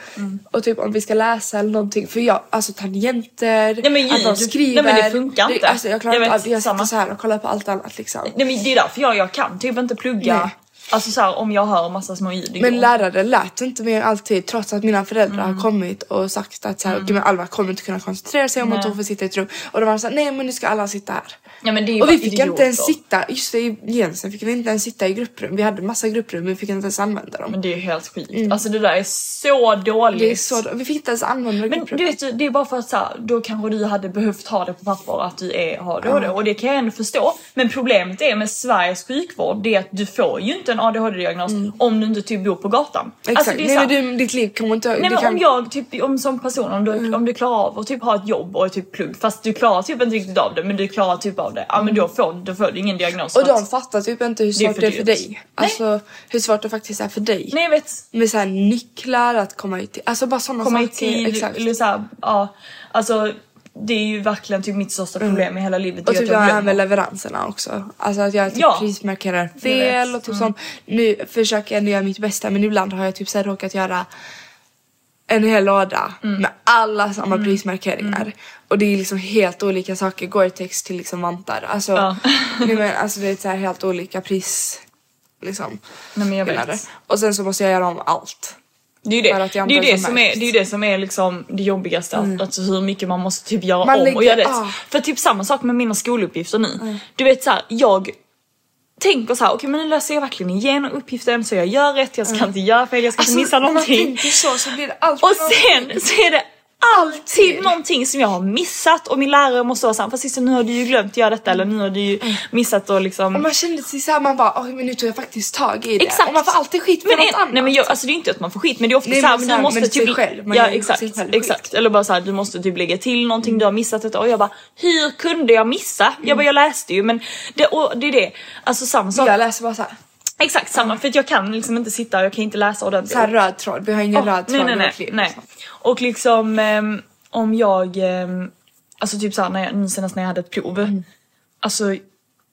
Och typ om vi ska läsa eller någonting. För jag, alltså tangenter, Nej, men att de skriver. Nej, men det funkar inte. alltså, jag klarar Jag inte vet, av det. Jag samma. sitter så här och kollar på allt annat liksom. Nej men det är därför jag, jag kan typ inte plugga. Nej. Alltså så här, om jag hör massa små ljud. det Men lärare lät inte mer alltid trots att mina föräldrar Mm. har kommit och sagt att så här, "Gud, men Alva kommer inte kunna koncentrera sig om att hon får sitta i ett rum. Och de var såhär, nej men nu ska alla sitta här. Ja, men det är ju och vi fick inte ens sitta, just det i Jensen fick vi inte ens sitta i grupprum. Vi hade massa grupprum men vi fick inte ens använda dem. Men det är ju helt skit. Alltså det där är så dåligt. Det är så, vi fick inte ens använda Men grupprum. du vet, det är bara för att så här, då kanske du hade behövt ha det på papper att du är, har ADHD och det kan jag ändå förstå. Men problemet är med Sveriges sjukvård det är att du får ju inte en ADHD-diagnos om du inte typ bor på gatan. Mm. Exakt, Alltså, det är nej men du, ditt liv kommer inte... Nej men kan, Mm. om jag typ, om som person, om du, om du klarar av att typ ha ett jobb och typ plugg fast du klarar typ inte riktigt av det men du klarar typ av det, ja men då får, då får du ingen diagnos. och de att- fattar typ inte hur Det är svårt för det är för dig. Alltså hur svårt det faktiskt är för dig. Nej jag vet, Med såhär nycklar, att komma i tid. Alltså bara sådana komma i saker. tid, Exakt. eller så här, ja alltså det är ju verkligen typ mitt största problem i hela livet. Och typ det här med leveranserna också. Alltså att jag typ Ja. prismarkerar fel. Mm. och typ sånt. Nu försöker jag ändå göra mitt bästa men ibland har jag typ så här råkat göra en hel låda Mm. med alla samma prismarkeringar. Och det är liksom helt olika saker. Gore-Tex till liksom vantar. Alltså, Ja. <laughs> nej, men, alltså det är så helt olika pris... Liksom. Nej men jag vet. Och sen så måste jag göra om allt. Det är ju det, det, är ju inte det, som är, det är det som är liksom det jobbigaste. Alltså hur mycket man måste typ göra Man om och göra rätt. ah. För typ samma sak med mina skoluppgifter nu. Du vet så här, jag tänker så här, okej men nu läser jag verkligen igenom uppgiften så jag gör rätt, jag ska inte göra fel, jag ska inte missa när man någonting. tänker så så blir det alltid Och sen så är det alltid någonting som jag har missat och min lärare måste vara såhär, fast nu har du ju glömt att göra detta eller nu har du ju missat att liksom Och man kände sig såhär, man bara men nu tog jag faktiskt tag i det. Exakt. Och man får alltid skit för men, något en- annat. Nej men jag, alltså det är inte att man får skit men det är ofta Nej, såhär, men du måste men sig typ... själv, man ja exakt, sig själv exakt. Eller bara såhär, du måste typ lägga till någonting, du har missat detta och jag bara, hur kunde jag missa? Jag bara, jag läste ju men det, och det är det, alltså samma sak. Jag läser bara såhär, Exakt samma, för att jag kan liksom inte sitta, jag kan inte läsa ordentligt. så här röd tråd. Vi har ingen Åh, röd tråd nej, nej, nej, nej. liksom. Och liksom ehm, om jag, ehm, alltså typ såhär när jag, senast när jag hade ett prov. Mm. Alltså,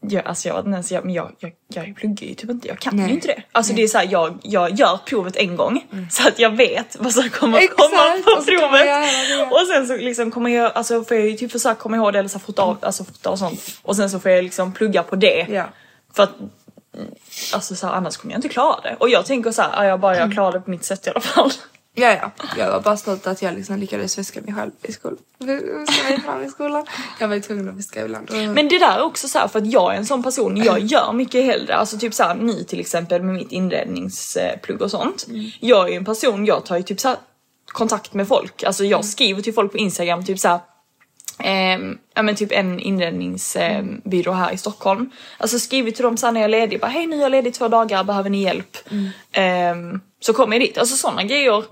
jag, alltså jag ens, jag, men jag, jag, jag pluggar ju typ inte, jag kan Nej. ju inte det. Alltså det är såhär, jag, jag gör provet en gång så att jag vet vad som kommer Exakt, komma på och provet. Och sen så liksom kommer jag, alltså får jag ju typ försöka komma ihåg det eller så fota, av, alltså fota och sånt. Och sen så får jag liksom plugga på det. Ja. För att mm, Alltså så här, annars kommer jag inte klara det. Och jag tänker så här, ja, jag bara jag klarar det på mitt sätt i alla fall. <laughs> Ja, ja. Jag var bara stolt att jag liksom lyckades väska mig själv i skolan. <laughs> I skolan. Jag var ju tvungen att väska ibland. Men det där är också så här för att jag är en sån person, jag gör mycket hellre, alltså typ så här ni till exempel med mitt inredningsplugg och sånt. Jag är ju en person, jag tar ju typ så här kontakt med folk, alltså jag skriver till folk på instagram typ så här. Ehm, ja men typ en inredningsbyrå här i Stockholm. Alltså skriver till dem så här när jag är ledig, bara hej nu är jag ledig två dagar, behöver ni hjälp? Ehm, så kommer jag dit, alltså sådana grejer.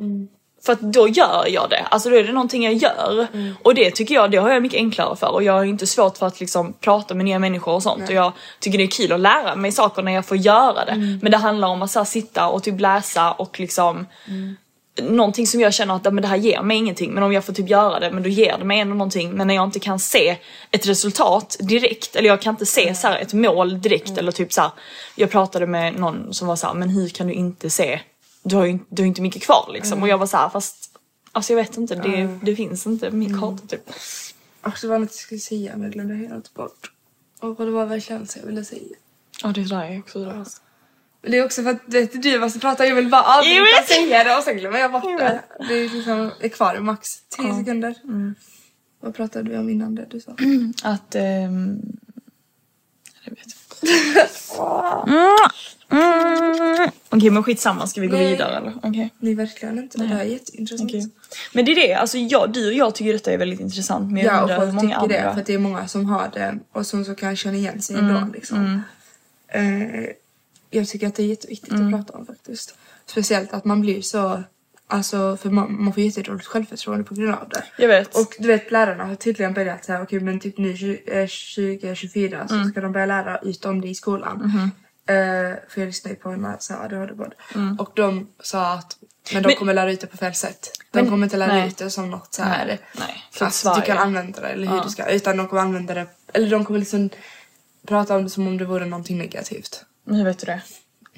För att då gör jag det, alltså då är det någonting jag gör. Och det tycker jag, det har jag mycket enklare för och jag har inte svårt för att liksom prata med nya människor och sånt. Och jag tycker det är kul att lära mig saker när jag får göra det. Men det handlar om att så här, sitta och typ läsa och liksom någonting som jag känner att men det här ger mig ingenting men om jag får typ göra det men då ger det mig ändå någonting. Men när jag inte kan se ett resultat direkt eller jag kan inte se så här, ett mål direkt eller typ så här, jag pratade med någon som var så här, men hur kan du inte se? Du har ju inte- du har ju inte mycket kvar liksom. Och jag var så här, fast alltså jag vet inte det, det finns inte min karta typ. Det var något jag skulle säga men jag glömde helt bort. Och det var verkligen så jag ville säga. Ja det är där jag också där. Men det är också för att vet, du måste prata, jag vill bara vet. säga det och sen glömmer jag bort det. Det är liksom är kvar max 10 sekunder. Vad pratade vi om innan det du sa? <clears throat> Att ehm, jag vet mm. <laughs> Okej men skitsamma, ska vi gå Nej. vidare eller? Okej. Nej verkligen inte. Det här är jätteintressant. Okej. Men det är det, alltså jag, du och jag tycker detta är väldigt intressant men jag Ja och undrar hur folk många tycker andra... det för att det är många som har det och som så kan känna igen sig ändå liksom. Eh, jag tycker att det är jätteviktigt att prata om faktiskt. Speciellt att man blir så, alltså för man, man får jättedåligt självförtroende på grund av det. Jag vet. Och du vet lärarna har tydligen börjat säga okej men typ nu 20, eh, 2024 så ska de börja lära ut om det i skolan. Eh, för jag lyssnade på en så ADHD-podd. Och de sa att men de Men- kommer lära ut det på fel sätt. De Men- kommer inte lära nej. ut det som något så här Nej, nej. Att du kan använda det eller hur du ska. Utan de kommer använda det, eller de kommer liksom prata om det som om det vore någonting negativt. Hur vet du det?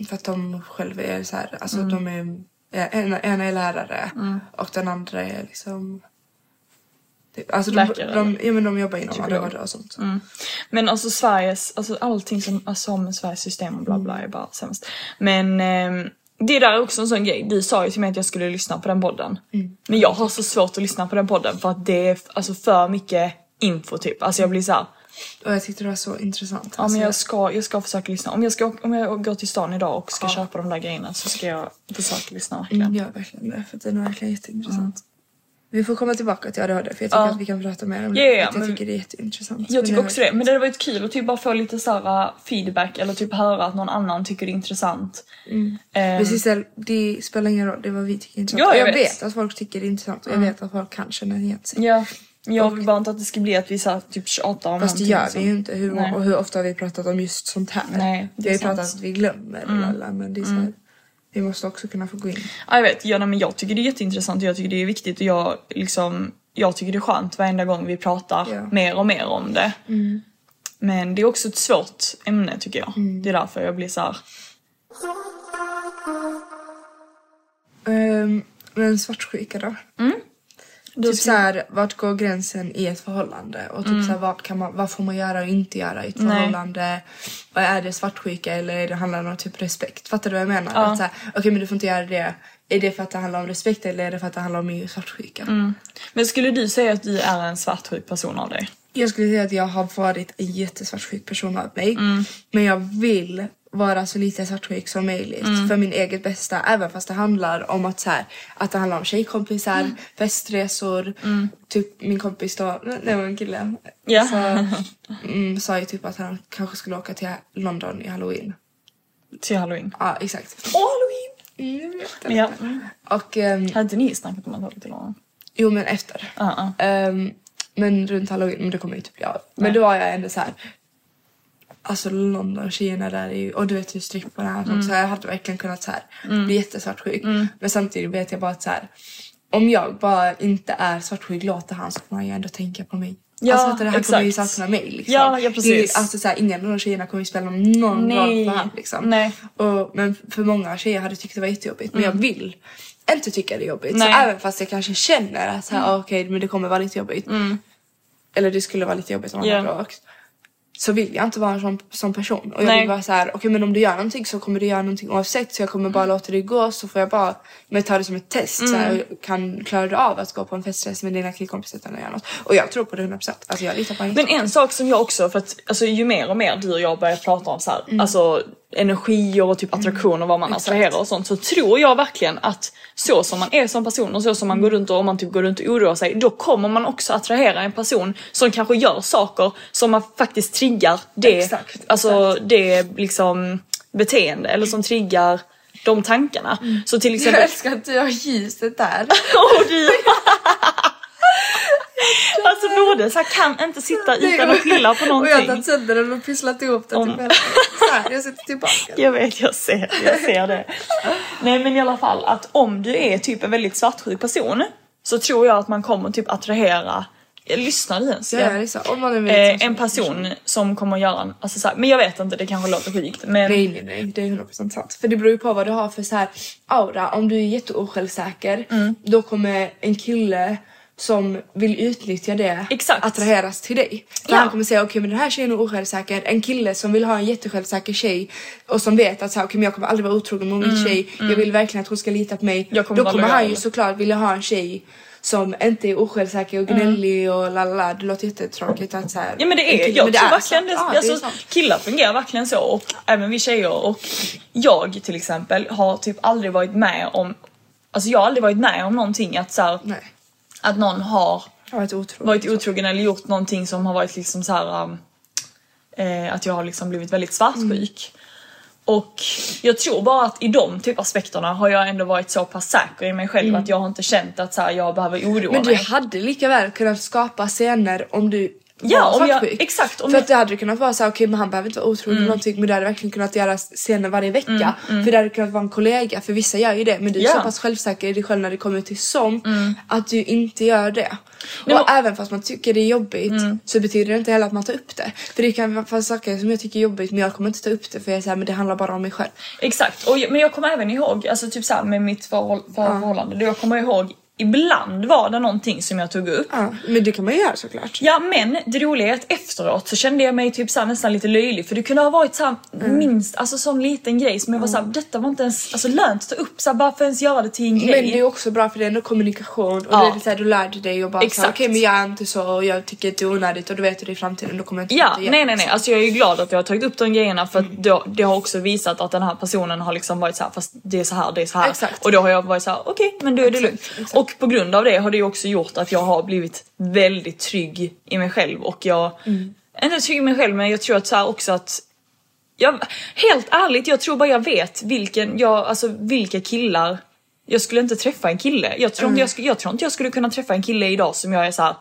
För att de själva är så här, alltså Mm. de är, ena, ena är lärare och den andra är liksom typ- Alltså de, Läkare, de, ja, men de jobbar inom. ADHD och sånt. Men alltså Sveriges, alltså allting som, alltså om Sveriges system och bla bla är bara sämst. Men ehm, det där är också en sån grej. Du sa ju till mig att jag skulle lyssna på den podden. Men jag har så svårt att lyssna på den podden för att det är alltså för mycket info typ. Alltså jag blir så här, Och jag tyckte det var så intressant. ja Alltså, men jag ska, jag ska försöka lyssna. Om jag, ska, om jag går till stan idag och ska köpa de där grejerna så ska jag försöka lyssna verkligen. Mm, ja, verkligen det. För det är verkligen jätteintressant. Vi får komma tillbaka till ADHD för jag tycker Ja. att vi kan prata mer om det. Ja, ja, att jag men- tycker det är jätteintressant. Jag tycker också det. Men det hade varit kul att typ bara få lite så uh, feedback eller typ höra att någon annan tycker det är intressant. Ehm, Precis, det- spelar ingen roll, det är vad vi tycker är intressant. Ja, jag jag vet. vet att folk tycker det är intressant och jag vet att folk kan känna igen sig. Ja, jag vill bara inte att det ska bli att vi så här, typ tjatar om Fast det gör vi ju inte. Hur, Nej. och hur ofta har vi pratat om just sånt här? Nej, det vi har är ju pratat sant. Mm. att vi glömmer lalla, men det är så här, vi måste också kunna få gå in. Ja, jag vet, ja, men jag tycker det är jätteintressant och jag tycker det är viktigt och jag liksom jag tycker det är skönt varenda gång vi pratar Ja. mer och mer om det. Men det är också ett svårt ämne tycker jag. Det är därför jag blir så här. Um, men svartsjuka då? Då Typ ska- såhär, vart går gränsen i ett förhållande? Och typ såhär, vad, kan man, vad får man göra och inte göra i ett Nej. förhållande? Och är det svartsjuka eller är det handlar om typ respekt? Fattar du vad jag menar? Att såhär, Okej men du får inte göra det. Är det för att det handlar om respekt eller är det för att det handlar om min svartsjuka? Men skulle du säga att du är en svartsjuk person av dig? Jag skulle säga att jag har varit en jättesvartsjuk person av mig. Men jag vill vara så lite svartsjuk som möjligt för min eget bästa. Även fast det handlar om att, så här, att det handlar om tjejkompisar, festresor. Typ min kompis då, det var en kille. Ja. Så, mm, sa ju typ att han kanske skulle åka till London i halloween. Till halloween. Ja exakt. Åh halloween! Mm, ja. Och ehm, Hade ni snackat om att åka till London? jo men efter. Ja, Ehm, men runt halloween, men det kommer ju typ bli av. Men då var jag ändå så här. Alltså London, tjejerna där är ju, och du vet hur stripparna är sånt, så jag hade verkligen kunnat så här bli jättesvartsjuk. Men samtidigt vet jag bara att så här. Om jag bara inte är svartsjuk låter han så får man ju ändå tänka på mig. Ja, alltså att det här kommer ju exakt. sakna mig liksom. Ja, ja, precis. Är- alltså så här, ingen av de tjejerna kommer ju spela någon roll för han liksom. Nej. Och, men för många tjejer hade tyckt det var jättejobbigt. Men jag vill inte tycka det är jobbigt. Nej. Så även fast jag kanske känner att så här, ah, okej men det kommer vara lite jobbigt. Eller det skulle vara lite jobbigt om man Ja. hade åkt. Så vill jag inte vara en sån, sån person. Och jag Nej. vill vara så här, okej men om du gör någonting så kommer du göra någonting oavsett. Så jag kommer bara låta det gå så får jag bara men ta det som ett test. Så Mm. här, kan, klarar du av att gå på en festresa med dina killkompisar utan att göra något? Och jag tror på det 100%. Alltså jag litar på Men en sak som jag också, för att alltså, ju mer och mer du och jag börjar prata om så här, alltså energier och typ attraktion och vad man attraherar och sånt så tror jag verkligen att så som man är som person och så som man går runt och om man typ går runt och oroar sig då kommer man också attrahera en person som kanske gör saker som man faktiskt triggar det, Exakt, alltså det liksom beteende eller som triggar de tankarna. Så till Jag exempel... älskar att du har ljuset där. <laughs> Du... <laughs> <laughs> alltså så här, kan inte sitta utan att pilla på Och jag har någonting. tagit sönder den och pysslat ihop den till här, jag sätter tillbaka. <laughs> Jag vet, jag ser, jag ser det. Nej men i alla fall att om du är typ en väldigt svartsjuk person så tror jag att man kommer typ attrahera, lyssnar du ens? Ja, Eh, en person som kommer göra en, alltså så här, men jag vet inte, det kanske låter sjukt men Nej, nej, nej. Det är 100% sant. För det beror ju på vad du har för så här aura. Om du är jätteosjälvsäker, Mm. då kommer en kille som vill utnyttja det Exakt. attraheras till dig. För Ja. han kommer säga okej men den här tjejen är osjälvsäker. En kille som vill ha en jättesjälvsäker tjej och som vet att så här, okej men jag kommer aldrig vara otrogen mot min tjej. Jag vill verkligen att hon ska lita på mig. Mm, kommer då kommer han ju såklart vilja ha en tjej som inte är osjälvsäker och gnällig och lalala. Det låter jättetråkigt att så här, Mm. Ja men det är, kille- jag det tror verkligen det, det är alltså, sant. killar fungerar verkligen så och även vi tjejer och jag till exempel har typ aldrig varit med om, alltså jag har aldrig varit med om någonting att så här, Nej. Att någon har varit otrogen. varit otrogen eller gjort någonting som har varit liksom så här eh, att jag har liksom blivit väldigt svartsjuk. Och jag tror bara att i de typ aspekterna har jag ändå varit så pass säker i mig själv att jag har inte känt att så här, jag behöver oroa Men du mig. hade lika väl kunnat skapa scener om du Ja, om jag- exakt, om för jag- att det hade kunnat vara så här, okej men han behöver inte vara otrolig eller någonting men det hade verkligen kunnat göra scener varje vecka. För det hade kunnat vara en kollega för vissa gör ju det men du är Ja. så pass självsäker i dig själv när det kommer till sånt att du inte gör det. Nej, och men- även fast man tycker det är jobbigt så betyder det inte heller att man tar upp det. För det kan vara saker som jag tycker är jobbigt men jag kommer inte ta upp det för jag är men det handlar bara om mig själv. Exakt, och, men jag kommer även ihåg, alltså typ såhär med mitt förhåll, förhållande, då jag kommer ihåg ibland var det någonting som jag tog upp. Ja, men det kan man ju göra såklart. Ja men det roliga är att efteråt så kände jag mig typ såhär nästan lite löjlig för det kunde ha varit såhär Mm. minst, alltså sån liten grej som jag var såhär, detta var inte ens alltså, lönt att ta upp såhär, varför ens göra det till en grej? Men det är också bra för det är ändå kommunikation och Ja. det är så här, du lär dig och bara okej men jag är inte så och jag tycker att det är onödigt och du vet hur det är i framtiden då kommer jag inte Ja, nej igen, nej nej. liksom. Alltså jag är ju glad att jag har tagit upp de grejerna för att då, det har också visat att den här personen har liksom varit så här fast det är så här, det är så här. Exakt. Och då har jag varit så här: okej men då är det lugnt. Och på grund av det har det också gjort att jag har blivit väldigt trygg i mig själv och jag, Mm. inte trygg i mig själv men jag tror att så också att jag, helt ärligt, jag tror bara jag vet vilken, jag, alltså vilka killar jag skulle inte träffa en kille. Jag tror, Mm. inte jag, skulle, jag tror inte jag skulle kunna träffa en kille idag som jag är så här,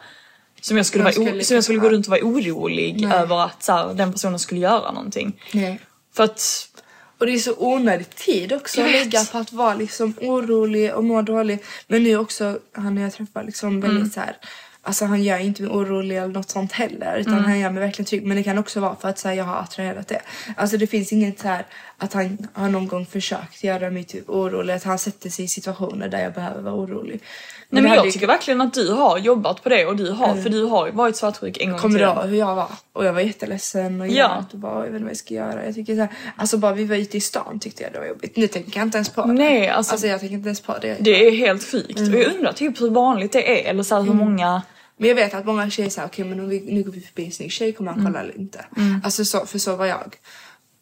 som jag skulle, Jag vara, o- skulle som jag skulle gå runt och vara orolig Nej. över att så här, den personen skulle göra någonting. Nej. För att, Och det är så onödig tid också att lägga på att vara liksom orolig och må dåligt. Men nu också, han jag träffar liksom väldigt Mm. så här. Alltså han gör inte mig orolig eller något sånt heller utan Mm. han gör mig verkligen trygg. Men det kan också vara för att så här, jag har attraherat det. Alltså det finns inget så här att han har någon gång försökt göra mig typ orolig. Att han sätter sig i situationer där jag behöver vara orolig. nej det men jag ju- tycker verkligen att du har jobbat på det och du har, för du har varit svartsjuk en gång Kommer du till. ihåg hur jag var? Och jag var jätteledsen och Ja. och bara, jag vet inte vad jag ska göra. Jag tycker så här, alltså bara vi var ute i stan tyckte jag det var jobbigt. Nu tänker jag inte ens på det. Nej, alltså- alltså jag tänker inte ens på det. Det är helt sjukt och Mm. jag undrar typ hur vanligt det är eller så här, hur många Men jag vet att många tjejer säger okej men om vi, nu går vi förbi en snygg tjej kommer han kolla eller inte. Alltså så, för så var jag.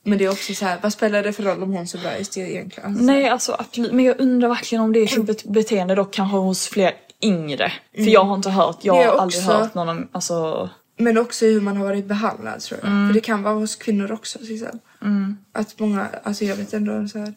Men det är också så här, vad spelar det för roll om hon ser bra ut egentligen? Alltså, Nej alltså absolut, men jag undrar verkligen om det är typ ett beteende då kanske hos fler yngre. För jag har inte hört, jag har aldrig också- hört någon alltså Men också hur man har varit behandlad tror jag. För det kan vara hos kvinnor också Sissel. Att många, alltså jag vet ändå så här,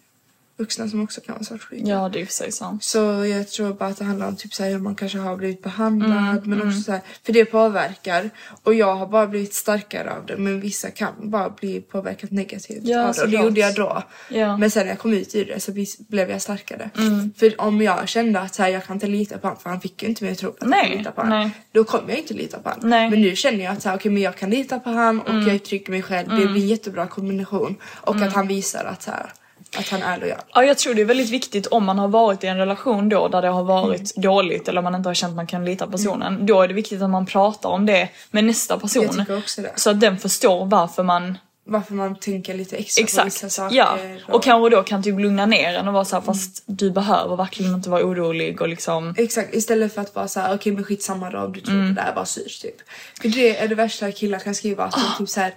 vuxna som också kan vara svartsjuka. ja det är för sig sant. Så jag tror bara att det handlar om typ så här hur man kanske har blivit behandlad Mm, men också så här, för det påverkar och jag har bara blivit starkare av det men vissa kan bara bli påverkat negativt Ja, av det och det gjorde jag då. Ja. Men sen när jag kom ut ur det så blev jag starkare. Mm. För om jag kände att så här, jag kan inte lita på honom för han fick ju inte mig att tro på att jag lita på honom. Då kommer jag inte lita på honom. Men nu känner jag att så här, okej, men jag kan lita på honom och Mm. jag i mig själv. Det blir en jättebra kombination och att han visar att, så här, att han är lojal. Ja jag tror det är väldigt viktigt om man har varit i en relation då där det har varit dåligt eller man inte har känt att man kan lita på personen. Då är det viktigt att man pratar om det med nästa person. Jag tycker också det. Så att den förstår varför man Varför man tänker lite extra på vissa Exakt, saker. ja. Och kanske då kan typ lugna ner en och vara såhär fast du behöver verkligen inte vara orolig och liksom Exakt, istället för att vara så här, okej men skitsamma då om du tror Mm. det där var syrt typ. För det är det värsta killar kan skriva, att de typ så här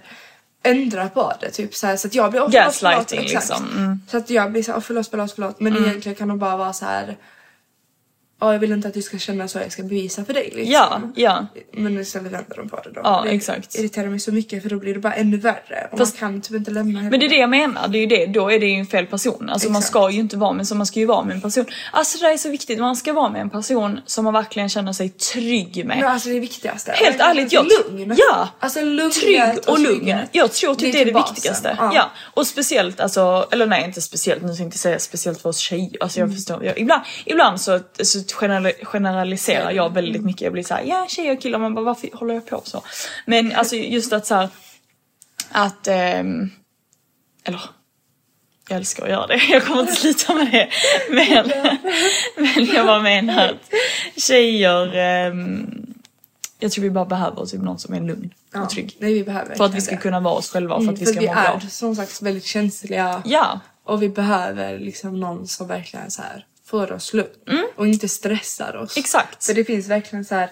ändra på det typ så här, så att jag blir oh, förlåt, förlåt, liksom. Mm. Så att jag blir så här, oh, förlåt, förlåt, förlåt. Men egentligen kan de bara vara så här. Ja, jag vill inte att du ska känna så, jag ska bevisa för dig liksom. Ja, ja. Men istället vänder de på det då. Ja, det exakt. irriterar mig så mycket för då blir det bara ännu värre. Och Fast- man kan typ inte lämna henne. Men det är det jag menar, det är ju det, då är det ju en fel person. Alltså man Exakt. ska ju inte vara med, så man ska ju vara med en person. Alltså det där är så viktigt, man ska vara med en person som man verkligen känner sig trygg med. Men alltså det är viktigaste. Helt ärligt, jag lugn. Ja! Alltså lugn Trygg och lugn. trygghet. Jag tror typ det är det, basen. viktigaste. Ja. Ja. Och speciellt alltså, eller nej inte speciellt, nu tänkte jag säga speciellt för oss tjejer. Alltså jag Mm. förstår, jag, ibland, ibland så, så general- generaliserar jag väldigt mycket. Jag blir såhär, ja tjejer och killar, man bara varför håller jag på så? Men alltså just att såhär, att, ehm, eller jag älskar att göra det, <laughs> jag kommer inte sluta med det. Men, <laughs> men jag bara menar att tjejer, ehm, jag tror vi bara behöver typ någon som är lugn Ja, och trygg. Nej, vi behöver För att vi ska det. kunna vara oss själva och för Mm, att vi för ska vi må är bra. som sagt väldigt känsliga Ja, och vi behöver liksom någon som verkligen så här får oss lugn och inte stressar oss. Mm. exakt. För det finns verkligen så här.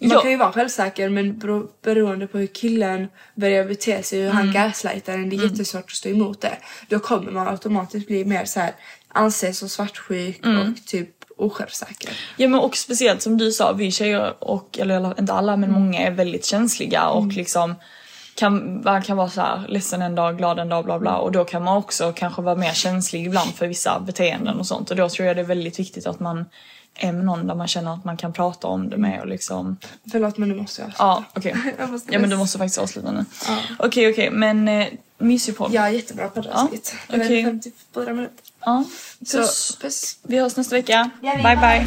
Man Ja. kan ju vara självsäker men bero, beroende på hur killen börjar bete sig, hur Mm. han gaslightar en, det är jättesvårt att stå emot det. Då kommer man automatiskt bli mer så här anses som svartsjuk Mm. och typ osjälvsäker. Ja men och speciellt som du sa, vi tjejer och, eller inte alla men många är väldigt känsliga och liksom kan, man kan vara så här ledsen en dag, glad en dag, bla bla och då kan man också kanske vara mer känslig ibland för vissa beteenden och sånt och då tror jag det är väldigt viktigt att man är med någon där man känner att man kan prata om det med och liksom... Förlåt men nu måste jag Ja, okej. <laughs> Måste Ja men du måste faktiskt avsluta nu. Okej, okej, men eh, mysig podd. Ja, jättebra poddavsnitt. Ja, Det var okej. 54 minuter. Ja. Så, Puss. puss. Vi hörs nästa vecka. Bye, bye.